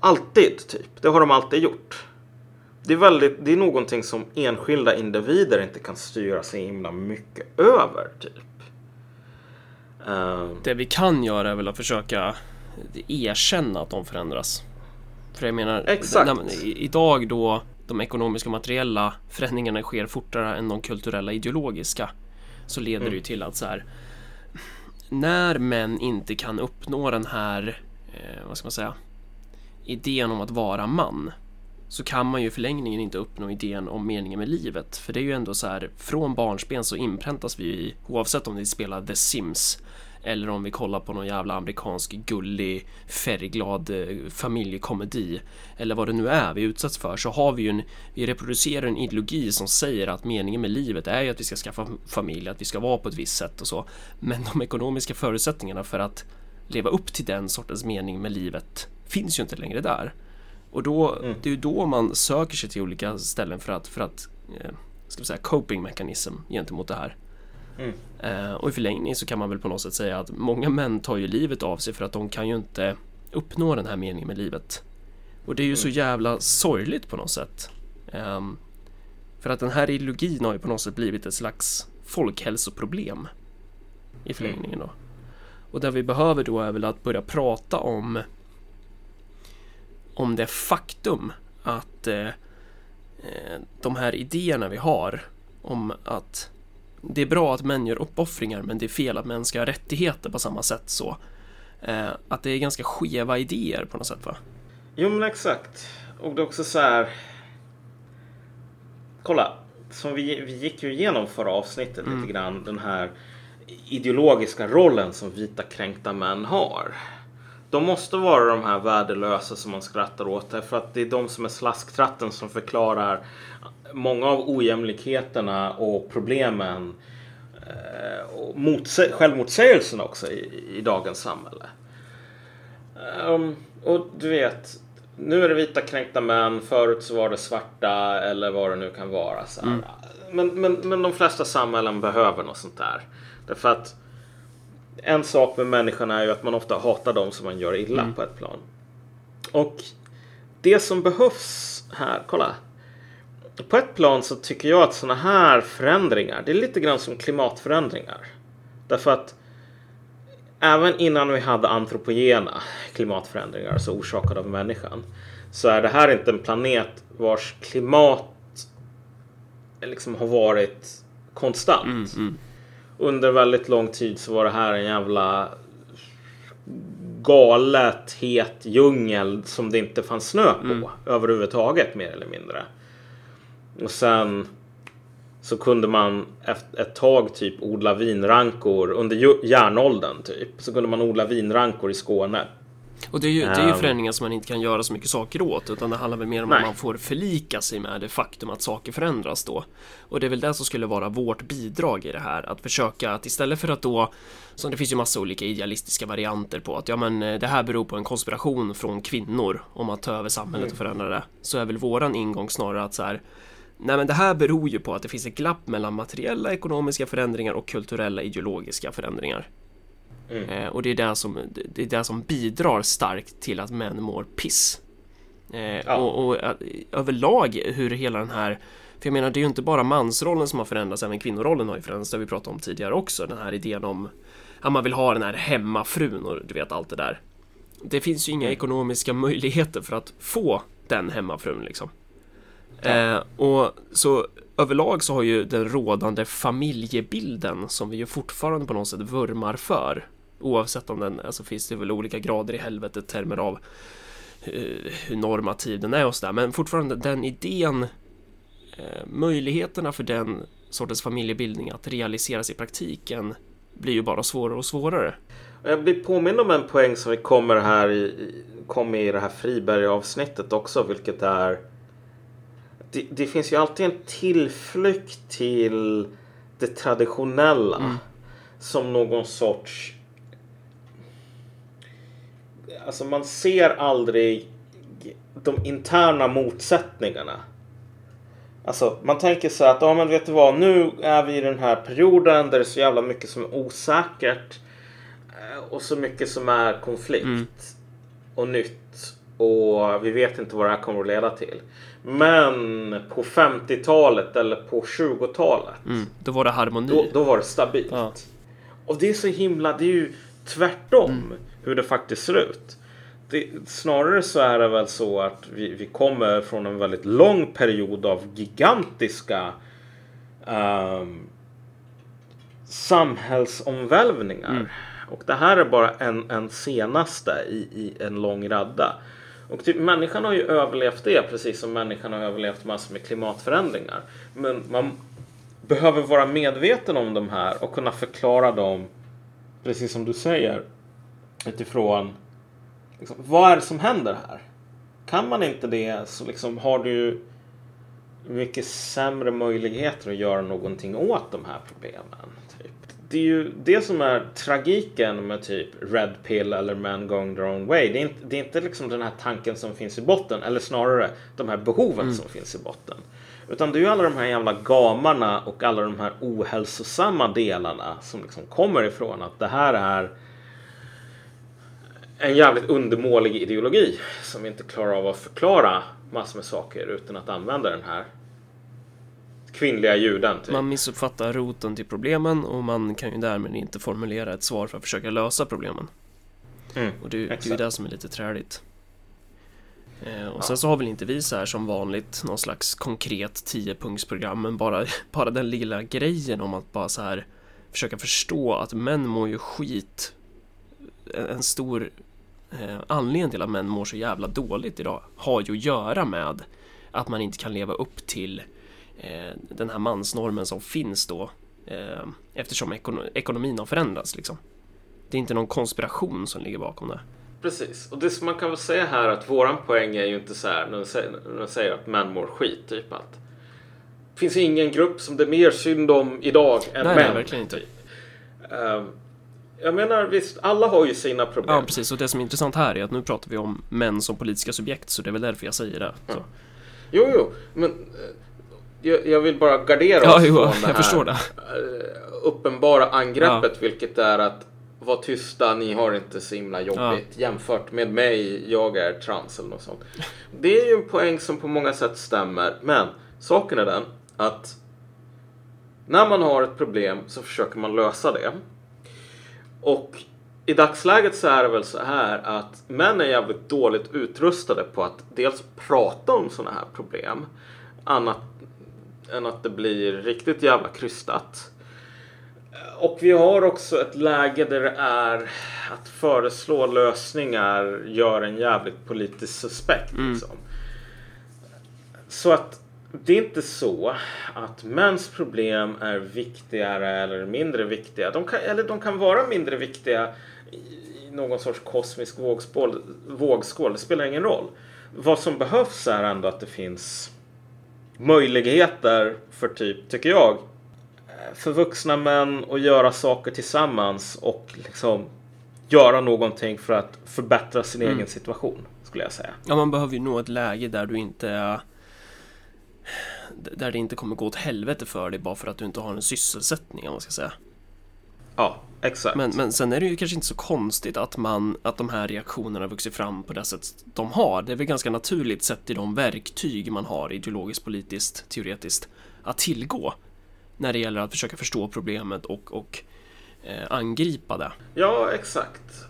alltid, typ. Det har de alltid gjort. Det är, väldigt, det är någonting som enskilda individer inte kan styra så himla mycket över, typ. Ehm. Det vi kan göra är väl att försöka erkänna att de förändras. För jag menar, Exakt. idag då de ekonomiska och materiella förändringarna sker fortare än de kulturella ideologiska så leder det ju till att så här när män inte kan uppnå den här, eh, vad ska man säga, idén om att vara man så kan man ju i förlängningen inte uppnå idén om meningen med livet. För det är ju ändå så här, från barnsben så inpräntas vi i, oavsett om vi spelar The Sims eller om vi kollar på någon jävla amerikansk gullig färgglad eh, familjekomedi eller vad det nu är vi utsätts för så har vi ju en, vi reproducerar en ideologi som säger att meningen med livet är ju att vi ska skaffa familj, att vi ska vara på ett visst sätt och så. Men de ekonomiska förutsättningarna för att leva upp till den sortens mening med livet finns ju inte längre där. Och då, det är ju då man söker sig till olika ställen för att, för att eh, ska vi säga, coping mekanism gentemot det här. Eh, och i förlängning så kan man väl på något sätt säga att många män tar ju livet av sig för att de kan ju inte uppnå den här meningen med livet. Och det är ju så jävla sorgligt på något sätt. Ehm, för att den här ideologin har ju på något sätt blivit ett slags folkhälsoproblem. I förlängningen då. Och det vi behöver då är väl att börja prata om om det faktum att eh, eh, de här idéerna vi har om att det är bra att män gör uppoffringar men det är fel att män ska ha rättigheter på samma sätt så. Eh, att det är ganska skeva idéer på något sätt va? Jo men exakt. Och det är också så här. Kolla, som vi, vi gick ju igenom förra avsnittet lite grann den här ideologiska rollen som vita kränkta män har. De måste vara de här värdelösa som man skrattar åt därför att det är de som är slasktratten som förklarar många av ojämlikheterna och problemen eh, och motse- självmotsägelserna också i, i dagens samhälle. Ehm, och du vet, nu är det vita kränkta män, förut så var det svarta eller vad det nu kan vara. Så här. Men, men, men de flesta samhällen behöver något sånt där. Därför att en sak med människorna är ju att man ofta hatar dem som man gör illa på ett plan. Och det som behövs här, kolla. På ett plan så tycker jag att sådana här förändringar, det är lite grann som klimatförändringar. Därför att även innan vi hade antropogena klimatförändringar, alltså orsakade av människan, så är det här inte en planet vars klimat liksom har varit konstant. Under väldigt lång tid så var det här en jävla galet het djungel som det inte fanns snö på överhuvudtaget mer eller mindre. Och sen så kunde man efter ett tag typ odla vinrankor under järnåldern typ. Så kunde man odla vinrankor i Skåne. Och det är ju, det är ju Ehm. förändringar som man inte kan göra så mycket saker åt utan det handlar väl mer om Nej. att man får förlika sig med det faktum att saker förändras då. Och det är väl det som skulle vara vårt bidrag i det här, att försöka att istället för att då, som det finns ju massa olika idealistiska varianter på att ja men eh, det här beror på en konspiration från kvinnor om att ta över samhället och förändra det, så är väl våran ingång snarare att så här Nej men det här beror ju på att det finns ett glapp mellan materiella ekonomiska förändringar och kulturella ideologiska förändringar. Eh, och det är det som, det är det som bidrar starkt till att män mår piss. Eh, Och, och eh, överlag hur hela den här för jag menar, det är ju inte bara mansrollen som har förändrats, även kvinnorollen har ju förändrats, det har vi pratat om tidigare också, den här idén om att man vill ha den här hemmafrun och du vet allt det där. Det finns ju inga ekonomiska möjligheter för att få den hemmafrun liksom. Eh, och så överlag så har ju den rådande familjebilden som vi ju fortfarande på något sätt vurmar för oavsett om den, alltså finns det väl olika grader i helvetet termer av eh, hur normativ den är och sådär, men fortfarande den idén eh, möjligheterna för den sortens familjebildning att realiseras i praktiken blir ju bara svårare och svårare. Jag blir påmind om en poäng som vi kommer här i, i- kom i det här Friberg-avsnittet också, vilket är det, det finns ju alltid en tillflykt till det traditionella som någon sorts Alltså man ser aldrig de interna motsättningarna. Alltså man tänker så att, ja men vet du vad, nu är vi i den här perioden där det är så jävla mycket som är osäkert. eh, Och så mycket som är konflikt och nytt. Och vi vet inte vad det här kommer att leda till. Men på 50-talet eller på 20-talet. Då var det harmoni. Då, då var det stabilt. Ja. Och det är så himla, det är ju tvärtom hur det faktiskt ser ut. Det, snarare så är det väl så att vi, vi kommer från en väldigt lång period av gigantiska ehm, samhällsomvälvningar. Och det här är bara en, en senaste i, i en lång radda. Och typ, människan har ju överlevt det precis som människan har överlevt massor med klimatförändringar. Men man behöver vara medveten om de här och kunna förklara dem precis som du säger utifrån liksom, vad är det som händer här? Kan man inte det så liksom har du mycket sämre möjligheter att göra någonting åt de här problemen. Det är ju det som är tragiken med typ Red Pill eller Men Going Their Own Way. Det är inte, det är inte liksom den här tanken som finns i botten eller snarare de här behoven som finns i botten. Utan det är ju alla de här jävla gamarna och alla de här ohälsosamma delarna som liksom kommer ifrån att det här är en jävligt undermålig ideologi som inte klarar av att förklara massor med saker utan att använda den här kvinnliga juden. Typ. Man missuppfattar roten till problemen och man kan ju därmed inte formulera ett svar för att försöka lösa problemen. Mm, Och det, det är ju det som är lite träligt. Eh, och Ja. sen så har väl inte vi så här som vanligt någon slags konkret 10-punktsprogram men bara, [laughs] bara den lilla grejen om att bara så här försöka förstå att män mår ju skit. En, stor eh, anledning till att män mår så jävla dåligt idag har ju att göra med att man inte kan leva upp till den här mansnormen som finns då eh, eftersom ekono- ekonomin har förändrats liksom. Det är inte någon konspiration som ligger bakom det. Precis, och det som man kan väl säga här att våran poäng är ju inte så här när de säger, när de säger att män mår skit, typ att det finns ingen grupp som det är mer synd om idag än Nej, män. nej, verkligen inte. Ehm, jag menar visst, alla har ju sina problem. Ja, precis. Och det som är intressant här är att nu pratar vi om män som politiska subjekt, så det är väl därför jag säger det. Så. Jo, jo, men eh, jag, jag vill bara gardera Ja, oss jo, från det här det. eh, uppenbara angreppet, vilket är att var tysta, ni har inte så himla jobbigt jämfört med mig, jag är trans eller något sånt. Det är ju en poäng som på många sätt stämmer, men saken är den att när man har ett problem så försöker man lösa det. Och i dagsläget så är det väl så här att män är jävligt dåligt utrustade på att dels prata om sådana här problem annat än att det blir riktigt jävla krystat. Och vi har också ett läge där det är att föreslå lösningar gör en jävligt politiskt suspekt. Liksom. Så att det är inte så att mäns problem är viktigare eller mindre viktiga. De kan, eller de kan vara mindre viktiga i i någon sorts kosmisk vågskål, vågskål. Det spelar ingen roll. Vad som behövs är ändå att det finns möjligheter för typ, tycker jag, för vuxna män att göra saker tillsammans och liksom göra någonting för att förbättra sin egen situation, skulle jag säga. Ja, man behöver ju nå ett läge där du inte är där det inte kommer gå åt helvete för dig bara för att du inte har en sysselsättning, om man ska säga. Ja, exakt. Men, men sen är det ju kanske inte så konstigt att man, att de här reaktionerna vuxit fram på det sätt de har. Det är väl ganska naturligt sett i de verktyg man har ideologiskt, politiskt, teoretiskt att tillgå när det gäller att försöka förstå problemet och, och eh, angripa det. Ja, exakt.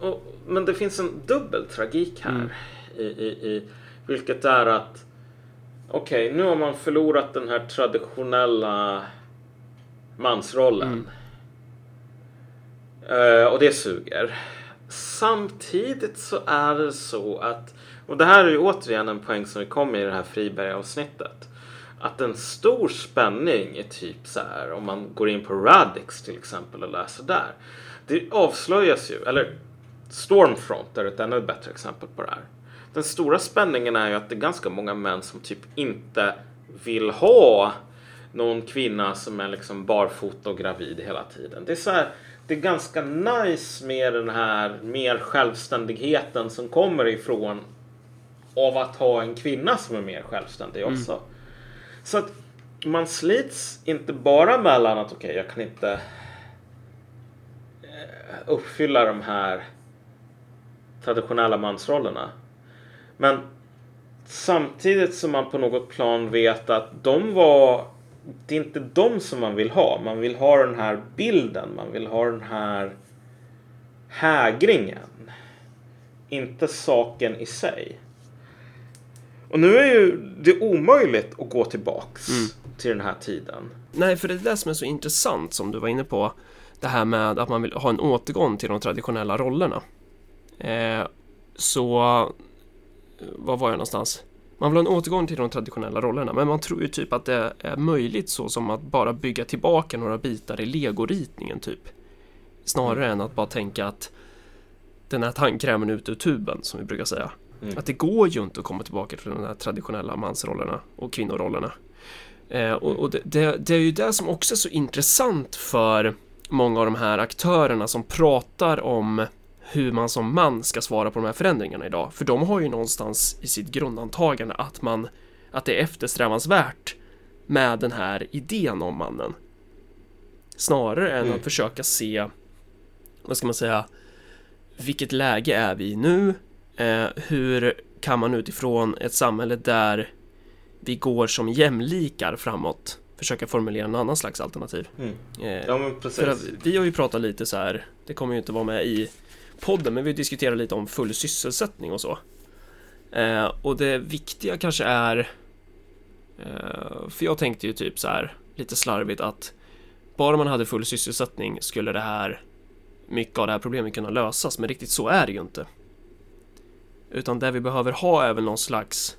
Och, men det finns en dubbel tragik här. I, i, i, vilket är att okej, nu har man förlorat den här traditionella mansrollen. Uh, och det suger. Samtidigt så är det så att, och det här är ju återigen en poäng som vi kom i det här Friberg-avsnittet. Att en stor spänning är typ så här om man går in på Radix till exempel och läser där. Det avslöjas ju, eller Stormfront är ett ännu bättre exempel på det här. Den stora spänningen är ju att det är ganska många män som typ inte vill ha någon kvinna som är liksom barfota och gravid hela tiden. Det är så här, det är ganska nice med den här mer självständigheten som kommer ifrån av att ha en kvinna som är mer självständig också. Så att man slits inte bara mellan att okej, jag kan inte eh, uppfylla de här traditionella mansrollerna. Men samtidigt som man på något plan vet att de var det är inte de som man vill ha. Man vill ha den här bilden. Man vill ha den här hägringen. Inte saken i sig. Och nu är ju det omöjligt att gå tillbaks till den här tiden. Nej, för det är det som är så intressant som du var inne på. Det här med att man vill ha en återgång till de traditionella rollerna. Eh, så, var var jag någonstans? Man vill ha en återgång till de traditionella rollerna, men man tror ju typ att det är möjligt så som att bara bygga tillbaka några bitar i legoritningen typ. Snarare än att bara tänka att den här tandkrämen ut ur tuben, som vi brukar säga. Mm. Att det går ju inte att komma tillbaka till de här traditionella mansrollerna och kvinnorollerna. Eh, och och det, det, det är ju det som också är så intressant för många av de här aktörerna som pratar om hur man som man ska svara på de här förändringarna idag. För de har ju någonstans i sitt grundantagande att man att det är eftersträvansvärt med den här idén om mannen. Snarare än Mm. att försöka se, vad ska man säga, vilket läge är vi i nu? Eh, hur kan man utifrån ett samhälle där vi går som jämlikar framåt försöka formulera en annan slags alternativ. Mm. Eh, Ja, men för precis. vi har ju pratat lite så här, det kommer ju inte vara med i podden, men vi diskuterar lite om full sysselsättning och så. Eh, och det viktiga kanske är, eh, för jag tänkte ju typ så här, lite slarvigt att bara man hade full sysselsättning skulle det här, mycket av det här problemet kunna lösas, men riktigt så är det ju inte. Utan det vi behöver ha är väl någon slags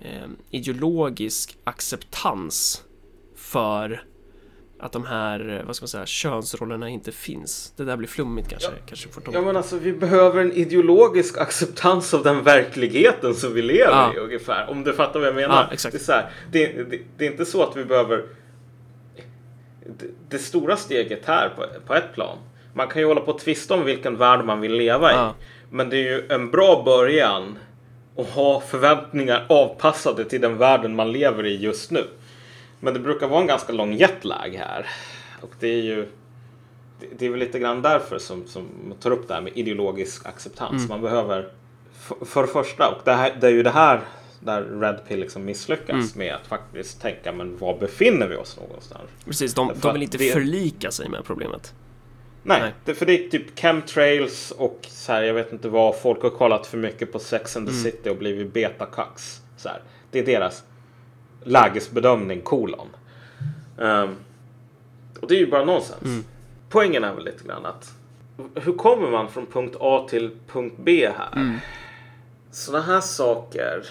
eh, ideologisk acceptans för att de här, eh, vad ska man säga, könsrollerna inte finns. Det där blir flummigt kanske. kanske får Ja men alltså vi behöver en ideologisk acceptans av den verkligheten som vi lever Ja. i ungefär. Om du fattar vad jag menar. Ja, exakt. Det, är så här, det, det, det är inte så att vi behöver det, det stora steget här på, på ett plan. Man kan ju hålla på och tvista om vilken värld man vill leva i. Ja. Men det är ju en bra början att ha förväntningar avpassade till den världen man lever i just nu. Men det brukar vara en ganska lång jetlag här. Och det är ju det, är väl lite grann därför som, som man tar upp det här med ideologisk acceptans. Man behöver för, för det första, och det, här, det är ju det här där Red Pill liksom misslyckas med att faktiskt tänka men var befinner vi oss någonstans? Precis, de, de vill inte det- förlika sig med problemet. Nej, Nej. Det, för det är typ chemtrails och så här, jag vet inte vad. Folk har kollat för mycket på Sex and the Mm. City och blivit betakax. Så här. Det är deras lägesbedömning, kolon. Ehm, och det är ju bara nonsens. Mm. Poängen är väl lite grann att hur kommer man från punkt A till punkt B här? Mm. Sådana här saker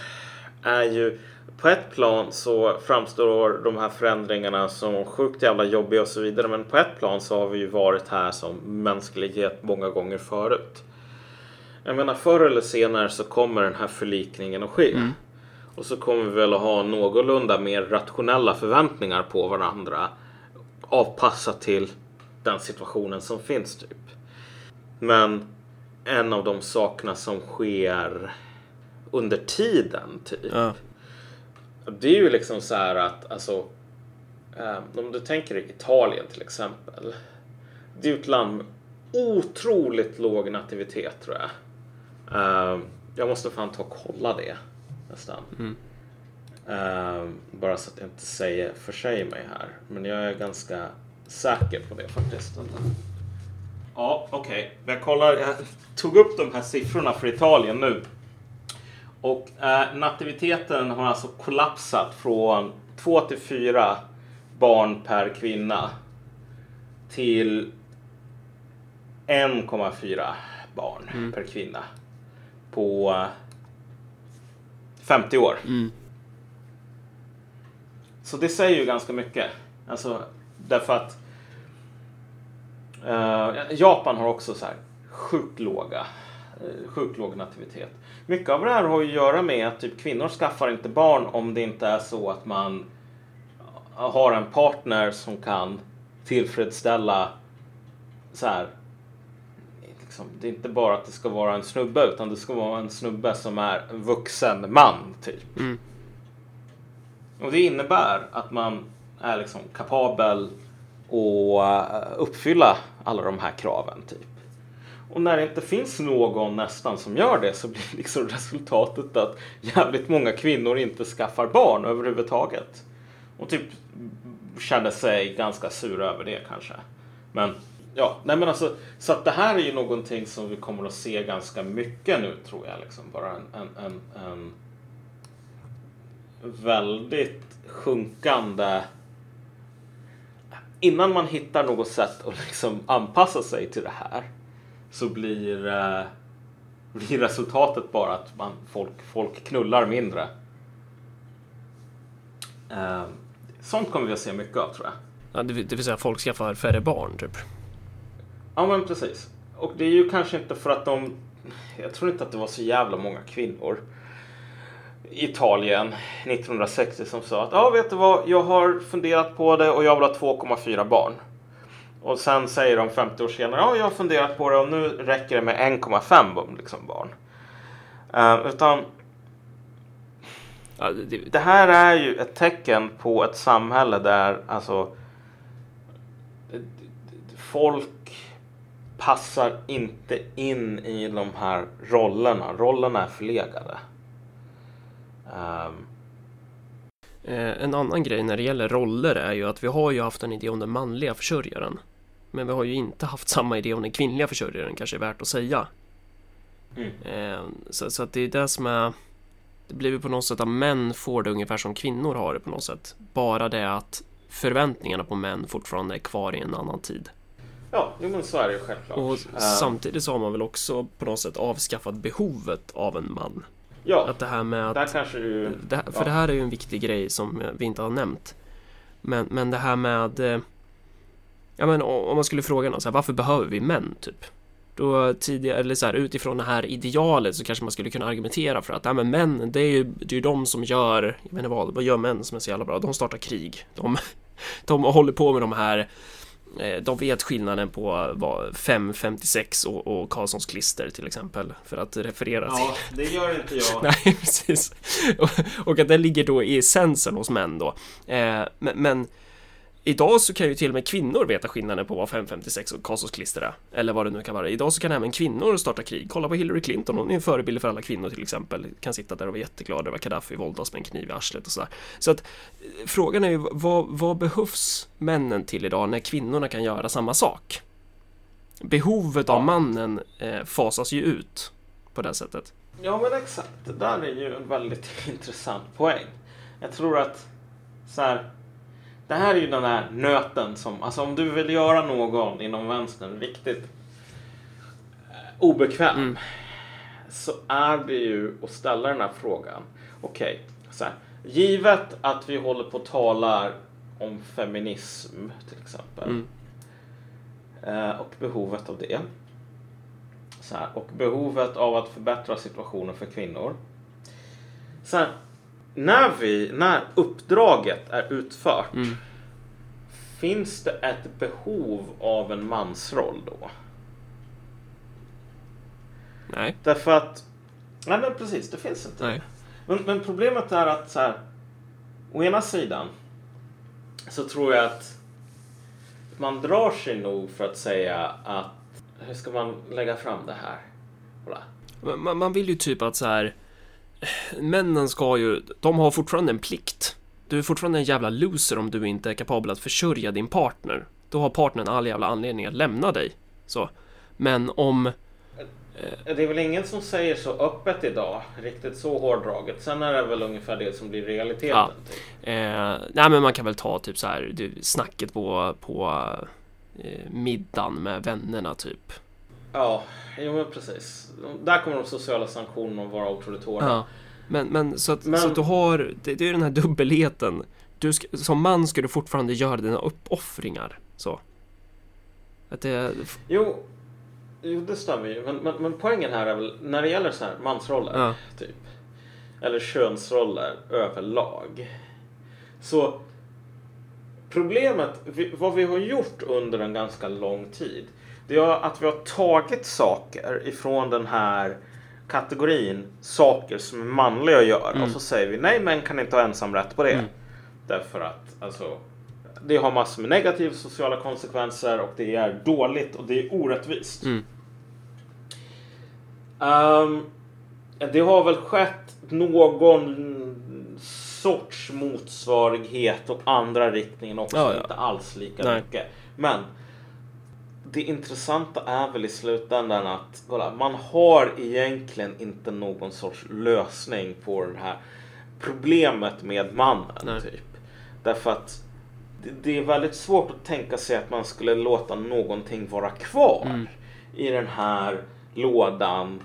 är ju på ett plan så framstår de här förändringarna som sjukt jävla jobbiga och så vidare. Men på ett plan så har vi ju varit här som mänsklighet många gånger förut. Jag menar förr eller senare så kommer den här förlikningen att ske. Och så kommer vi väl att ha någorlunda mer rationella förväntningar på varandra. Avpassat till den situationen som finns typ. Men en av de sakerna som sker under tiden typ. Ja. Det är ju liksom så här att alltså. Eh, om du tänker Italien till exempel. Det är ju ett land med otroligt låg nativitet tror jag. Eh, jag måste fan ta och kolla det nästan. Eh, bara så att jag inte säger för sig mig här. Men jag är ganska säker på det faktiskt. Ja, okej. Jag kollar. Jag tog upp de här siffrorna för Italien nu. Och eh, nativiteten har alltså kollapsat från 2 till 4 barn per kvinna till 1,4 barn per kvinna på 50 år. Så det säger ju ganska mycket. Alltså, därför att eh, Japan har också så här sjukt låga eh, sjukt låg nativitet. Mycket av det här har ju att göra med att typ kvinnor skaffar inte barn om det inte är så att man har en partner som kan tillfredsställa så här. Liksom, det är inte bara att det ska vara en snubbe utan det ska vara en snubbe som är en vuxen man typ. Och det innebär att man är liksom kapabel att eh, uppfylla alla de här kraven typ. Och när det inte finns någon nästan som gör det så blir [laughs] liksom resultatet att jävligt många kvinnor inte skaffar barn överhuvudtaget. Och typ känner sig ganska sura över det kanske. Men ja, nej men alltså så att det här är ju någonting som vi kommer att se ganska mycket nu tror jag liksom. Bara en, en, en, en väldigt sjunkande innan man hittar något sätt att liksom anpassa sig till det här så blir, eh, blir resultatet bara att man, folk, folk knullar mindre. Eh, sånt kommer vi att se mycket av tror jag. Ja, det, vill- det vill säga folk skaffar färre barn typ. Ja men precis. Och det är ju kanske inte för att de... Jag tror inte att det var så jävla många kvinnor i Italien 1960 som sa att ja vet du vad, jag har funderat på det och jag vill ha 2,4 barn. Och sen säger de 50 år senare, ja jag har funderat på det och nu räcker det med 1,5 liksom barn. Eh, utan Ja, det, det, det här är ju ett tecken på ett samhälle där alltså folk passar inte in i de här rollerna. Rollerna är förlegade. Ehm, Eh, en annan grej när det gäller roller är ju att vi har ju haft en idé om den manliga försörjaren. Men vi har ju inte haft samma idé om den kvinnliga försörjaren, kanske är värt att säga. Mm. Eh, så, så att det är det som är... Det blir ju på något sätt att män får det ungefär som kvinnor har det på något sätt. Bara det att förväntningarna på män fortfarande är kvar i en annan tid. Ja, jo, men så är det ju självklart. Och Eh, samtidigt så har man väl också på något sätt avskaffat behovet av en man. ja, Att det här med att där kanske du... Det, här- för ja. det här är ju en viktig grej som vi inte har nämnt. Men, men det här med... eh, Ja men om man skulle fråga någon så här, varför behöver vi män typ? Då tidigare, eller så här, utifrån det här idealet så kanske man skulle kunna argumentera för att ja, men män, det är ju det är ju de som gör, jag inte vad, vad gör män som är så jävla bra? De startar krig. De, [laughs] de håller på med de här de vet skillnaden på vad, 556 och, och Karlssons klister till exempel för att referera till Ja, det gör inte jag. [laughs] Nej, precis. Och, och att det ligger då i essensen hos män då. Eh, men, men idag så kan ju till och med kvinnor veta skillnaden på vad 556 och Karlssons klister är. Eller vad det nu kan vara. Idag så kan även kvinnor starta krig. Kolla på Hillary Clinton, hon är en förebild för alla kvinnor till exempel. Kan sitta där och vara jätteglad över att Gaddafi våldas med en kniv i arslet och sådär. Så att eh, frågan är ju vad, vad behövs männen till idag när kvinnorna kan göra samma sak? Behovet av Ja. mannen eh, fasas ju ut på det sättet. Ja, men exakt. Det där är ju en väldigt [laughs] intressant poäng. Jag tror att så här. Det här är ju den här nöten som, alltså om du vill göra någon inom vänstern riktigt eh, obekväm Mm. så är det ju att ställa den här frågan. Okej, så här. Givet att vi håller på och talar om feminism till exempel Mm. eh, och behovet av det. Så här, och behovet av att förbättra situationen för kvinnor. Så här, när, vi, när uppdraget är utfört Mm. finns det ett behov av en mansroll då? Nej, Därför att... Nej men precis, det finns inte. nej. Men, men problemet är att så här, å ena sidan så tror jag att man drar sig nog för att säga att hur ska man lägga fram det här? Man, man vill ju typ att så här Männen ska ju, de har fortfarande en plikt. Du är fortfarande en jävla loser om du inte är kapabel att försörja din partner. Då har partnern all jävla anledning att lämna dig. Så. Men om... Det är väl ingen som säger så öppet idag, riktigt så hårdraget. Sen är det väl ungefär det som blir realiteten. Ja. Typ. Eh, nej men man kan väl ta typ så här, du, snacket på, på eh, middagen med vännerna typ. Ja, jo men precis. Där kommer de sociala sanktionerna att vara otroligt hårda. Ja. Men, men så att, Men- så att du har, det, det är den här dubbelheten. Du ska, som man ska du fortfarande göra dina uppoffringar. Så. Att det, Jo, jo, det stämmer ju. Men, men, men poängen här är väl när det gäller så här mansroller, Ja. typ. Eller könsroller överlag. Så problemet, vad vi har gjort under en ganska lång tid, det är att vi har tagit saker ifrån den här kategorin saker som manliga att göra och så säger vi nej, män kan inte ha ensamrätt på det. Därför att alltså, det har massor med negativa sociala konsekvenser och det är dåligt och det är orättvist. Mm. Ehm, det har väl skett någon sorts motsvarighet åt andra riktningen också. Ja, ja. Inte alls lika Nej. mycket. Men det intressanta är väl i slutändan att kolla, man har egentligen inte någon sorts lösning på det här problemet med mannen. Nej. Typ. Därför att det, det är väldigt svårt att tänka sig att man skulle låta någonting vara kvar Mm. i den här lådan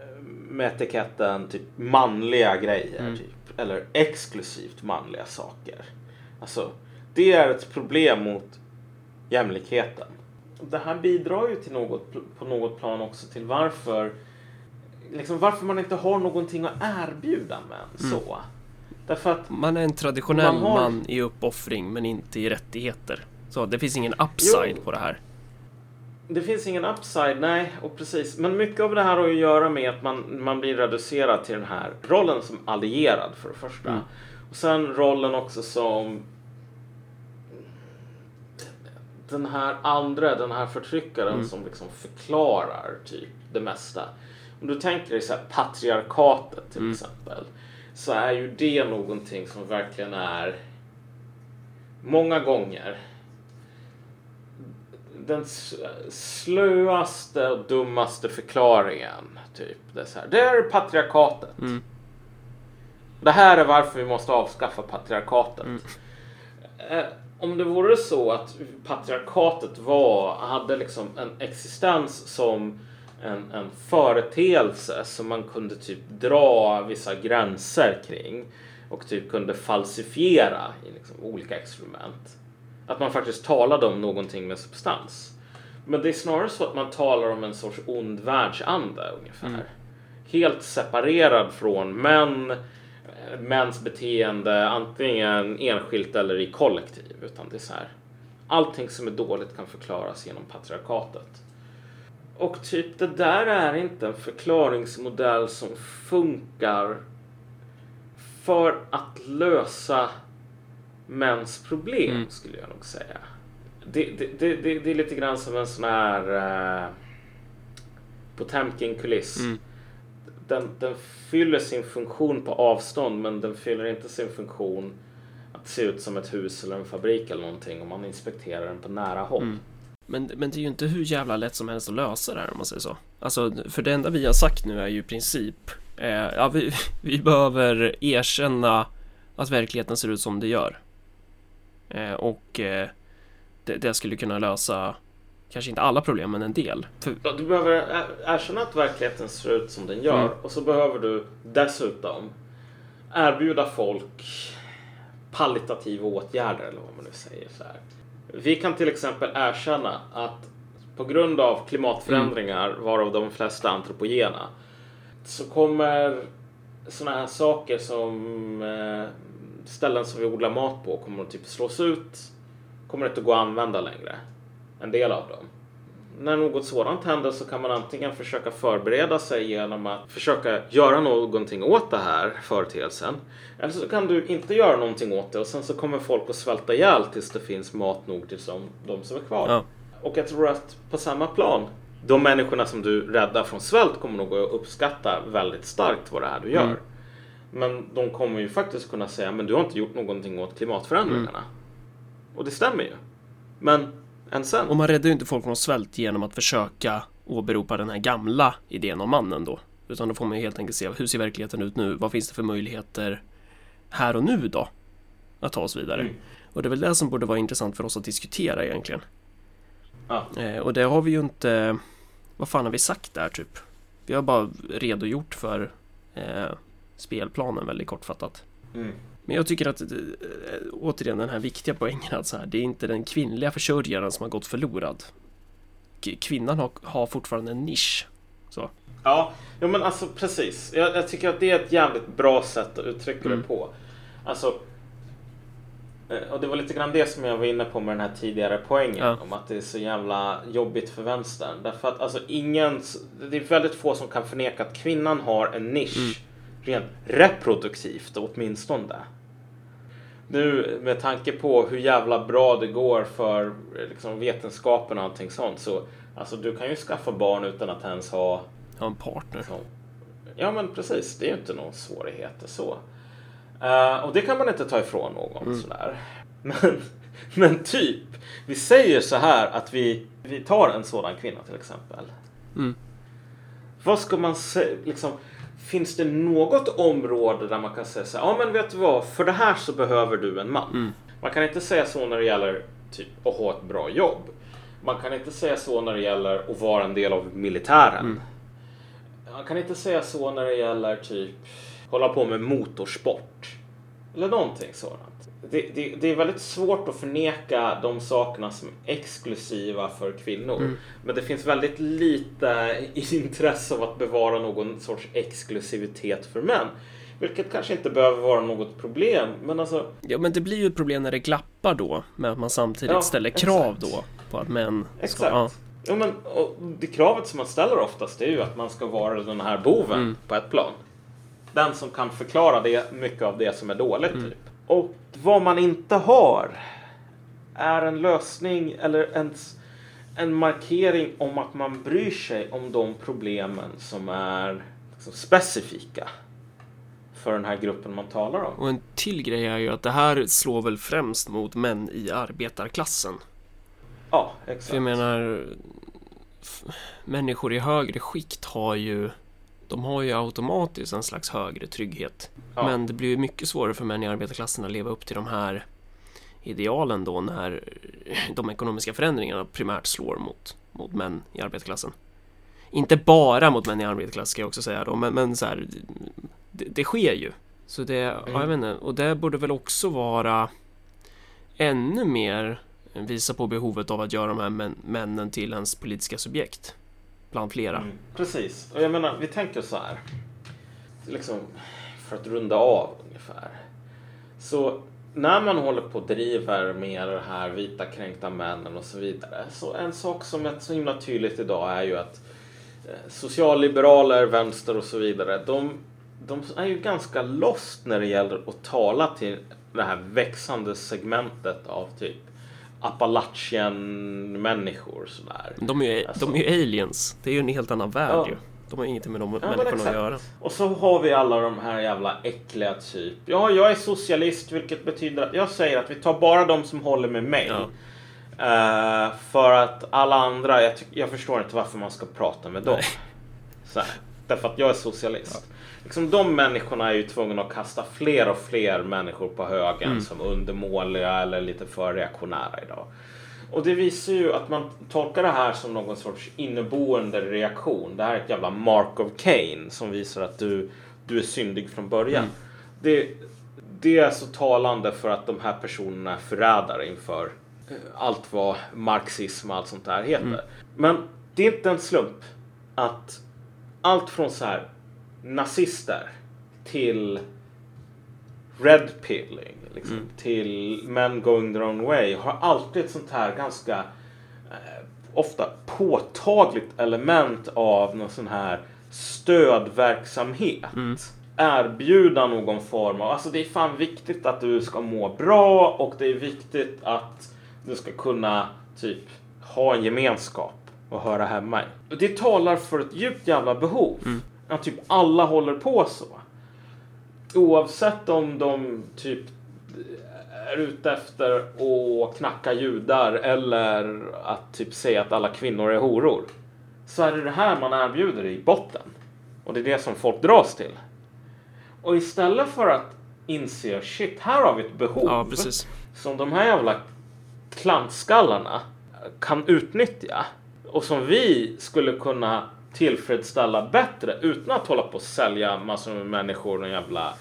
eh, med etiketten typ manliga grejer. Mm. Typ, eller exklusivt manliga saker. Alltså, det är ett problem mot jämlikheten. Det här bidrar ju till något, på något plan också till varför liksom varför man inte har någonting att erbjuda män. Mm. Så. Därför att man är en traditionell Man har- man i uppoffring men inte i rättigheter. Så det finns ingen upside Jo. på det här. Det finns ingen upside, nej, och precis. Men mycket av det här har att göra med att man, man blir reducerad till den här rollen som allierad för det första. Mm. Och sen rollen också som den här andra, den här förtryckaren Mm. som liksom förklarar typ det mesta. Om du tänker dig så här patriarkatet till Mm. exempel. så är ju det någonting som verkligen är många gånger den slöaste och dummaste förklaringen. Typ. Det, är så här, det är patriarkatet. Mm. Det här är varför vi måste avskaffa patriarkatet. Eh, om det vore så att patriarkatet var, hade liksom en existens som en, en företeelse som man kunde typ dra vissa gränser kring och typ kunde falsifiera i liksom olika experiment. Att man faktiskt talade om någonting med substans. Men det är snarare så att man talar om en sorts ond världsande ungefär. Helt separerad från män, mäns beteende, antingen enskilt eller i kollektiv. Utan det är så här. Allting som är dåligt kan förklaras genom patriarkatet. Och typ det där är inte en förklaringsmodell som funkar för att lösa mäns problem Mm. skulle jag nog säga. Det, det, det, det, är lite grann som en sån här uh, Potemkin-kuliss. Mm. Den, den fyller sin funktion på avstånd men den fyller inte sin funktion att se ut som ett hus eller en fabrik eller någonting om man inspekterar den på nära håll. Mm. Men, men det är ju inte hur jävla lätt som helst att lösa det här om man säger så. Alltså, för det enda vi har sagt nu är ju i princip, eh, ja, vi, [laughs] vi behöver erkänna att verkligheten ser ut som det gör. Eh, och eh, det, det skulle kunna lösa, kanske inte alla problem, men en del. För, Du behöver erkänna att verkligheten ser ut som den gör Mm. och så behöver du dessutom erbjuda folk palliativa åtgärder eller vad man nu säger. Så här. Vi kan till exempel erkänna att på grund av klimatförändringar, varav de flesta antropogena, så kommer sådana här saker som ställen som vi odlar mat på kommer att typ slås ut, kommer inte gå att använda längre. En del av dem när något sådant händer så kan man antingen försöka förbereda sig genom att försöka göra någonting åt det här företeelsen. Eller så kan du inte göra någonting åt det och sen så kommer folk att svälta ihjäl tills det finns mat nog till som, de som är kvar. ja, Och jag tror att på samma plan, de människorna som du räddar från svält kommer nog att uppskatta väldigt starkt vad det är du gör. Mm. Men de kommer ju faktiskt kunna säga, men du har inte gjort någonting åt klimatförändringarna. Och det stämmer ju. Men sen. och man räddar ju inte folk från svält genom att försöka åberopa den här gamla idén om mannen då. Utan då får man ju helt enkelt se, hur ser verkligheten ut nu? Vad finns det för möjligheter här och nu då? Att ta oss vidare. Mm. Och det är väl det som borde vara intressant för oss att diskutera egentligen. Ja. Eh, och det har vi ju inte... Vad fan har vi sagt där typ? Vi har bara redogjort för eh, spelplanen väldigt kortfattat. Mm. Men jag tycker att eh, återigen den här viktiga poängen att så här, det är inte den kvinnliga försörjaren som har gått förlorad. Kvinnan har, har fortfarande en nisch. Så. Ja, jo, men alltså precis. Jag, jag tycker att det är ett jävligt bra sätt att uttrycka Mm. det på. Alltså, eh, och det var lite grann det som jag var inne på med den här tidigare poängen Ja. om att det är så jävla jobbigt för vänstern. Därför att alltså ingen, det är väldigt få som kan förneka att kvinnan har en nisch Mm. Rent reproduktivt åtminstone. Nu med tanke på hur jävla bra det går för liksom, vetenskapen och allting sånt så alltså du kan ju skaffa barn utan att ens ha Ha en partner. så. Ja men precis, det är ju inte någon svårigheter så. Eh, och det kan man inte ta ifrån någon sådär. Men, [laughs] men typ, vi säger så här att vi, vi tar en sådan kvinna till exempel. Mm. Vad ska man säga, liksom, finns det något område där man kan säga så här, ja men vet du vad, för det här så behöver du en man. Mm. Man kan inte säga så när det gäller typ att ha ett bra jobb. Man kan inte säga så när det gäller att vara en del av militären. Mm. Man kan inte säga så när det gäller typ hålla på med motorsport. Eller någonting sådant. Det, det, det är väldigt svårt att förneka de sakerna som är exklusiva för kvinnor. Mm. Men det finns väldigt lite [laughs] intresse av att bevara någon sorts exklusivitet för män. Vilket kanske inte behöver vara något problem. Men alltså, Ja men det blir ju ett problem när det glappar då med att man samtidigt Ja, ställer krav exakt. då på att män ska... Exakt. Ja, Jo, men, det kravet som man ställer oftast är ju att man ska vara den här boven Mm. på ett plan. Den som kan förklara det, mycket av det som är dåligt. Mm. Typ. Och vad man inte har är en lösning eller ens en markering om att man bryr sig om de problemen som är liksom, specifika för den här gruppen man talar om. Och en till grej är ju att det här slår väl främst mot män i arbetarklassen. Ja, exakt. För jag menar, människor i högre skikt har ju de har ju automatiskt en slags högre trygghet. Ja. Men det blir ju mycket svårare för män i arbetarklassen att leva upp till de här idealen då när de ekonomiska förändringarna primärt slår mot, mot män i arbetarklassen. Inte bara mot män i arbetarklass ska jag också säga då, men, men så här, det, det sker ju. Så det, ja, jag Mm. vet inte, och det borde väl också vara ännu mer visa på behovet av att göra de här män, männen till ens politiska subjekt. Bland flera. Mm, precis. Och jag menar, vi tänker så här. Liksom, för att runda av ungefär. Så när man håller på och driver med det här vita kränkta männen och så vidare. Så en sak som är så himla tydligt idag är ju att eh, socialliberaler, vänster och så vidare. De, de är ju ganska lost när det gäller att tala till det här växande segmentet av typ Appalachian-människor sådär. De är, ju, Alltså- de är aliens. Det är ju en helt annan värld Ja. ju. De har ingenting med de men människorna att göra. Och så har vi alla de här jävla äckliga typ. Ja, jag är socialist vilket betyder att jag säger att vi tar bara de som håller med mig. Ja. Eh, för att alla andra, jag, jag förstår inte varför man ska prata med dem. Därför att jag är socialist. Liksom, de människorna är ju tvungna att kasta fler och fler människor på högen Mm. som undermåliga eller lite för reaktionära idag. Och det visar ju att man tolkar det här som någon sorts inneboende reaktion. Det här är ett jävla Mark of Cain som visar att du, du är syndig från början. Mm. Det, det är så talande för att de här personerna är förrädare inför eh, allt vad marxism och allt sånt där heter. Mm. Men det är inte en slump att allt från så här nazister till red pilling liksom, till men going their own way har alltid ett sånt här ganska eh, ofta påtagligt element av någon sån här stödverksamhet. Erbjuda någon form av, alltså det är fan viktigt att du ska må bra och det är viktigt att du ska kunna typ ha en gemenskap och höra hemma i. Det talar för ett djupt jävla behov. Att typ alla håller på så. Oavsett om de typ är ute efter att knacka judar eller att typ säga att alla kvinnor är horor. Så är det det här man erbjuder i botten. Och det är det som folk dras till. Och istället för att inse shit, här har vi ett behov Ja, som de här jävla klantskallarna kan utnyttja och som vi skulle kunna tillfredsställa bättre utan att hålla på och sälja massor med människor en jävla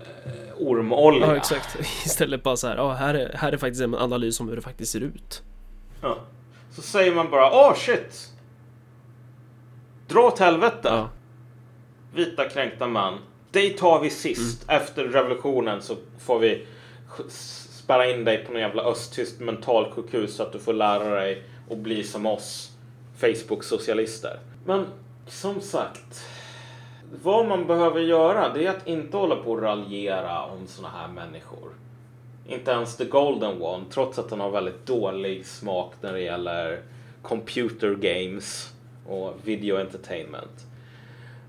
eh, ormolja. Ja, exakt. [laughs] Istället bara så här, ja, här är, här är faktiskt en analys om hur det faktiskt ser ut. Ja. Så säger man bara åh shit. Dra åt helvete. Ja, Vita kränkta man. Dig tar vi sist. Efter revolutionen så får vi spärra in dig på någon jävla östtyskt mentalsjukhus så att du får lära dig att bli som oss Facebook-socialister. Men som sagt. Vad man behöver göra det är att inte hålla på och raljera om såna här människor. Inte ens The Golden One, trots att han har väldigt dålig smak när det gäller computer games och video entertainment.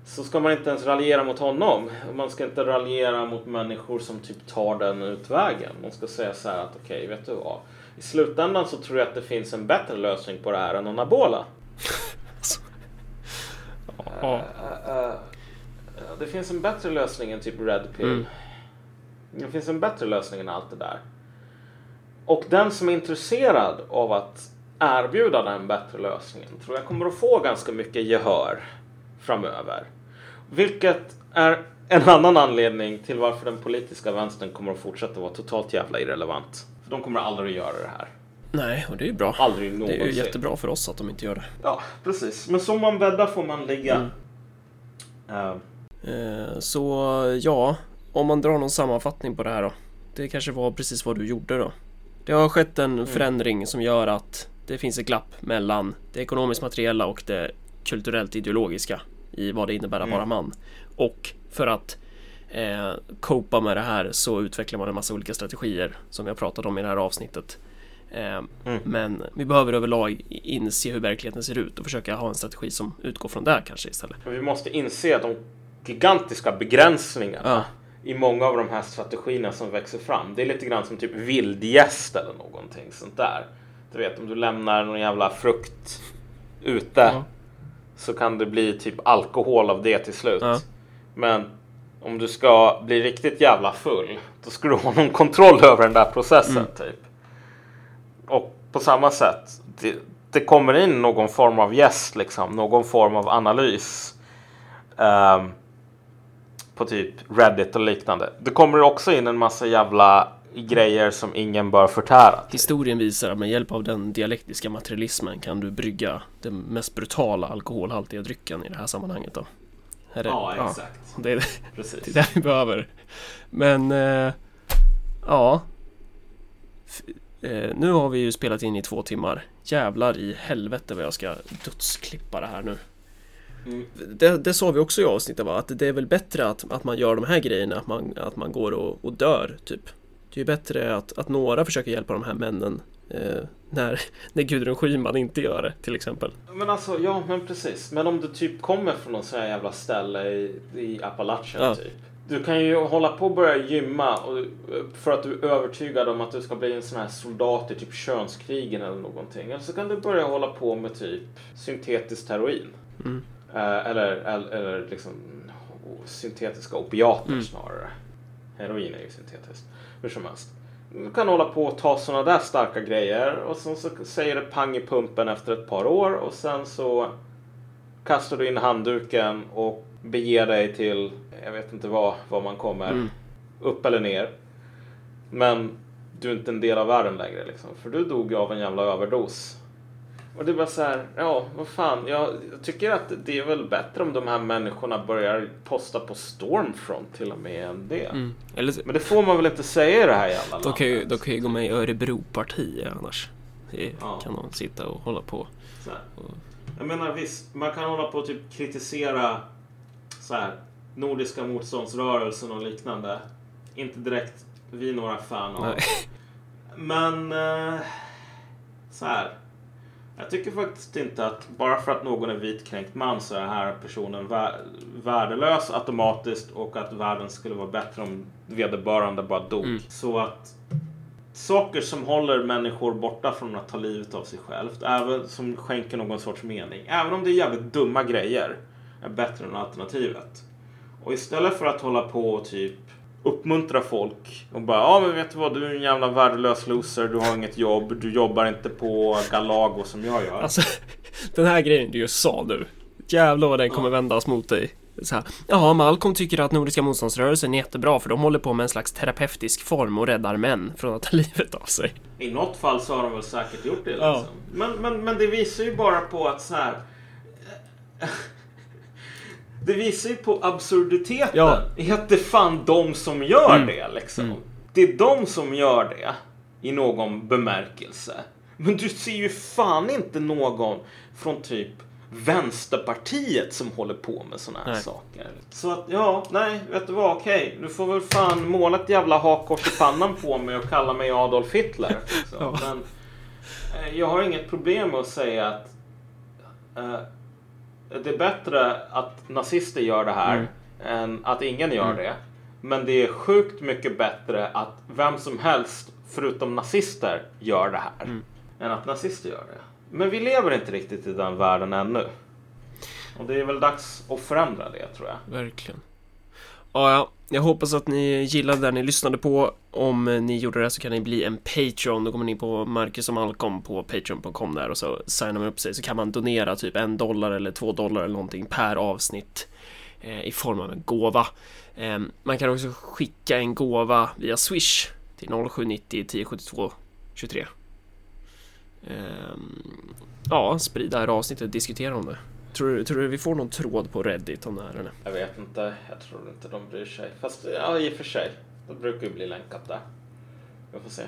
Så ska man inte ens raljera mot honom. Man ska inte raljera mot människor som typ tar den utvägen. Man ska säga så här att okej, vet du vad? I slutändan så tror jag att det finns en bättre lösning på det här än anabola. [laughs] det finns en bättre lösning än typ Red Pill. Mm. Det finns en bättre lösning än allt det där. Och den som är intresserad av att erbjuda den bättre lösningen tror jag kommer att få ganska mycket gehör framöver. Vilket är en annan anledning till varför den politiska vänstern kommer att fortsätta vara totalt jävla irrelevant. För de kommer aldrig att göra det här. Nej, och det är ju bra. Aldrig Det någonsin. är ju jättebra för oss att de inte gör det. Ja, precis. Men som man bäddar får man ligga. Mm. Eh, Så ja, om man drar någon sammanfattning på det här då. Det kanske var precis vad du gjorde då. Det har skett en förändring som gör att det finns ett glapp mellan det ekonomiskt materiella och det kulturellt ideologiska i vad det innebär att Mm. vara man. Och för att eh, copa med det här så utvecklar man en massa olika strategier som vi har pratat om i det här avsnittet. Eh, Mm. Men vi behöver överlag inse hur verkligheten ser ut och försöka ha en strategi som utgår från det kanske istället. Men vi måste inse de gigantiska begränsningarna Ja. i många av de här strategierna som växer fram. Det är lite grann som typ vildgäst eller någonting sånt där. Du vet om du lämnar någon jävla frukt ute Ja. så kan det bli typ alkohol av det till slut. Ja. Men om du ska bli riktigt jävla full då ska du ha någon kontroll över den där processen Mm. typ. Och på samma sätt, det, det kommer in någon form av gäst liksom, någon form av analys. ehm, på typ Reddit och liknande. Det kommer också in en massa jävla grejer som ingen bör förtära. Historien visar att med hjälp av den dialektiska materialismen kan du brygga den mest brutala alkoholhaltiga drycken i det här sammanhanget då. Är det, det, är, Precis. det är det vi behöver. Men, eh, ja. Eh, nu har vi ju spelat in i två timmar. Jävlar i helvete vad jag ska dödsklippa det här nu. Mm. Det, det sa vi också i avsnittet va? Att det är väl bättre att, att man gör de här grejerna, att man, att man går och, och dör typ. Det är ju bättre att, att några försöker hjälpa de här männen eh, när, när Gudrun Schyman inte gör det till exempel. Men alltså, ja men precis. Men om du typ kommer från någon sån här jävla ställe i, i Appalachien Ja. typ. Du kan ju hålla på och börja gymma och, för att du är övertygad om att du ska bli en sån här soldat i typ könskrigen eller någonting. Eller så kan du börja hålla på med typ syntetiskt heroin. Mm. Eh, eller, eller, eller liksom syntetiska opiater Mm. snarare. Heroin är ju syntetiskt. Hur som helst. Du kan hålla på och ta sådana där starka grejer och sen så säger det pang i pumpen efter ett par år och sen så kastar du in handduken och beger dig till, jag vet inte vad, var man kommer, Mm. upp eller ner. Men du är inte en del av världen längre liksom, för du dog av en jävla överdos. Och det är bara så här, ja, vad fan, jag, jag tycker att det är väl bättre om de här människorna börjar posta på Stormfront till och med än det. Mm. Eller Men det får man väl inte säga i det här jävla De kan ju, de kan ju gå med i Örebropartiet annars. Det Ja. kan de sitta och hålla på. Här. Jag menar visst, man kan hålla på och typ kritisera så här, Nordiska motståndsrörelsen och liknande. Inte direkt vi några fan av. Nej. Men eh, så här. Jag tycker faktiskt inte att bara för att någon är vitkränkt man så är den här personen vä- värdelös automatiskt och att världen skulle vara bättre om vederbörande bara dog. Mm. Så att saker som håller människor borta från att ta livet av sig självt, även som skänker någon sorts mening, även om det är jävligt dumma grejer, är bättre än alternativet. Och istället för att hålla på och typ uppmuntra folk och bara ja men vet du vad du är en jävla värdelös loser, du har inget jobb, du jobbar inte på Galago som jag gör. Alltså, [laughs] den här grejen du just sa nu. Jävlar vad den kommer vändas mot dig. Så här, Jaha, Malcolm tycker att Nordiska motståndsrörelsen är jättebra för de håller på med en slags terapeutisk form och räddar män från att ta [laughs] livet av sig. I något fall så har de väl säkert gjort det. Liksom. Ja. Men, men, men det visar ju bara på att så här. Det visar ju på absurditeten Ja. i att det är fan de som gör Mm. det liksom. Mm. Det är de som gör det i någon bemärkelse. Men du ser ju fan inte någon från typ Vänsterpartiet som håller på med såna här Nej. saker. Så att ja, nej, vet du vad, okej. Du får väl fan måla ett jävla hakkors i pannan på mig och kalla mig Adolf Hitler. liksom. Ja. Men eh, jag har inget problem med att säga att eh, det är bättre att nazister gör det här Mm. än att ingen gör Mm. det. Men det är sjukt mycket bättre att vem som helst förutom nazister gör det här. Mm. Än att nazister gör det. Men vi lever inte riktigt i den världen ännu. Och det är väl dags att förändra det tror jag. Verkligen. Ja, ja, jag hoppas att ni gillade det ni lyssnade på. Om ni gjorde det så kan ni bli en Patreon. Då kommer ni på Marcus och Malcolm på Patreon.com där och så signar man upp sig så kan man donera typ en dollar eller två dollar eller någonting per avsnitt eh, i form av en gåva. Eh, man kan också skicka en gåva via Swish till 0790 1072 23. Eh, ja, sprid det här avsnittet, och diskutera om det. Tror du, tror du vi får någon tråd på Reddit om det här eller? Jag vet inte. Jag tror inte de bryr sig. Fast ja, i och för sig. Det brukar ju bli länkat där. Vi får se.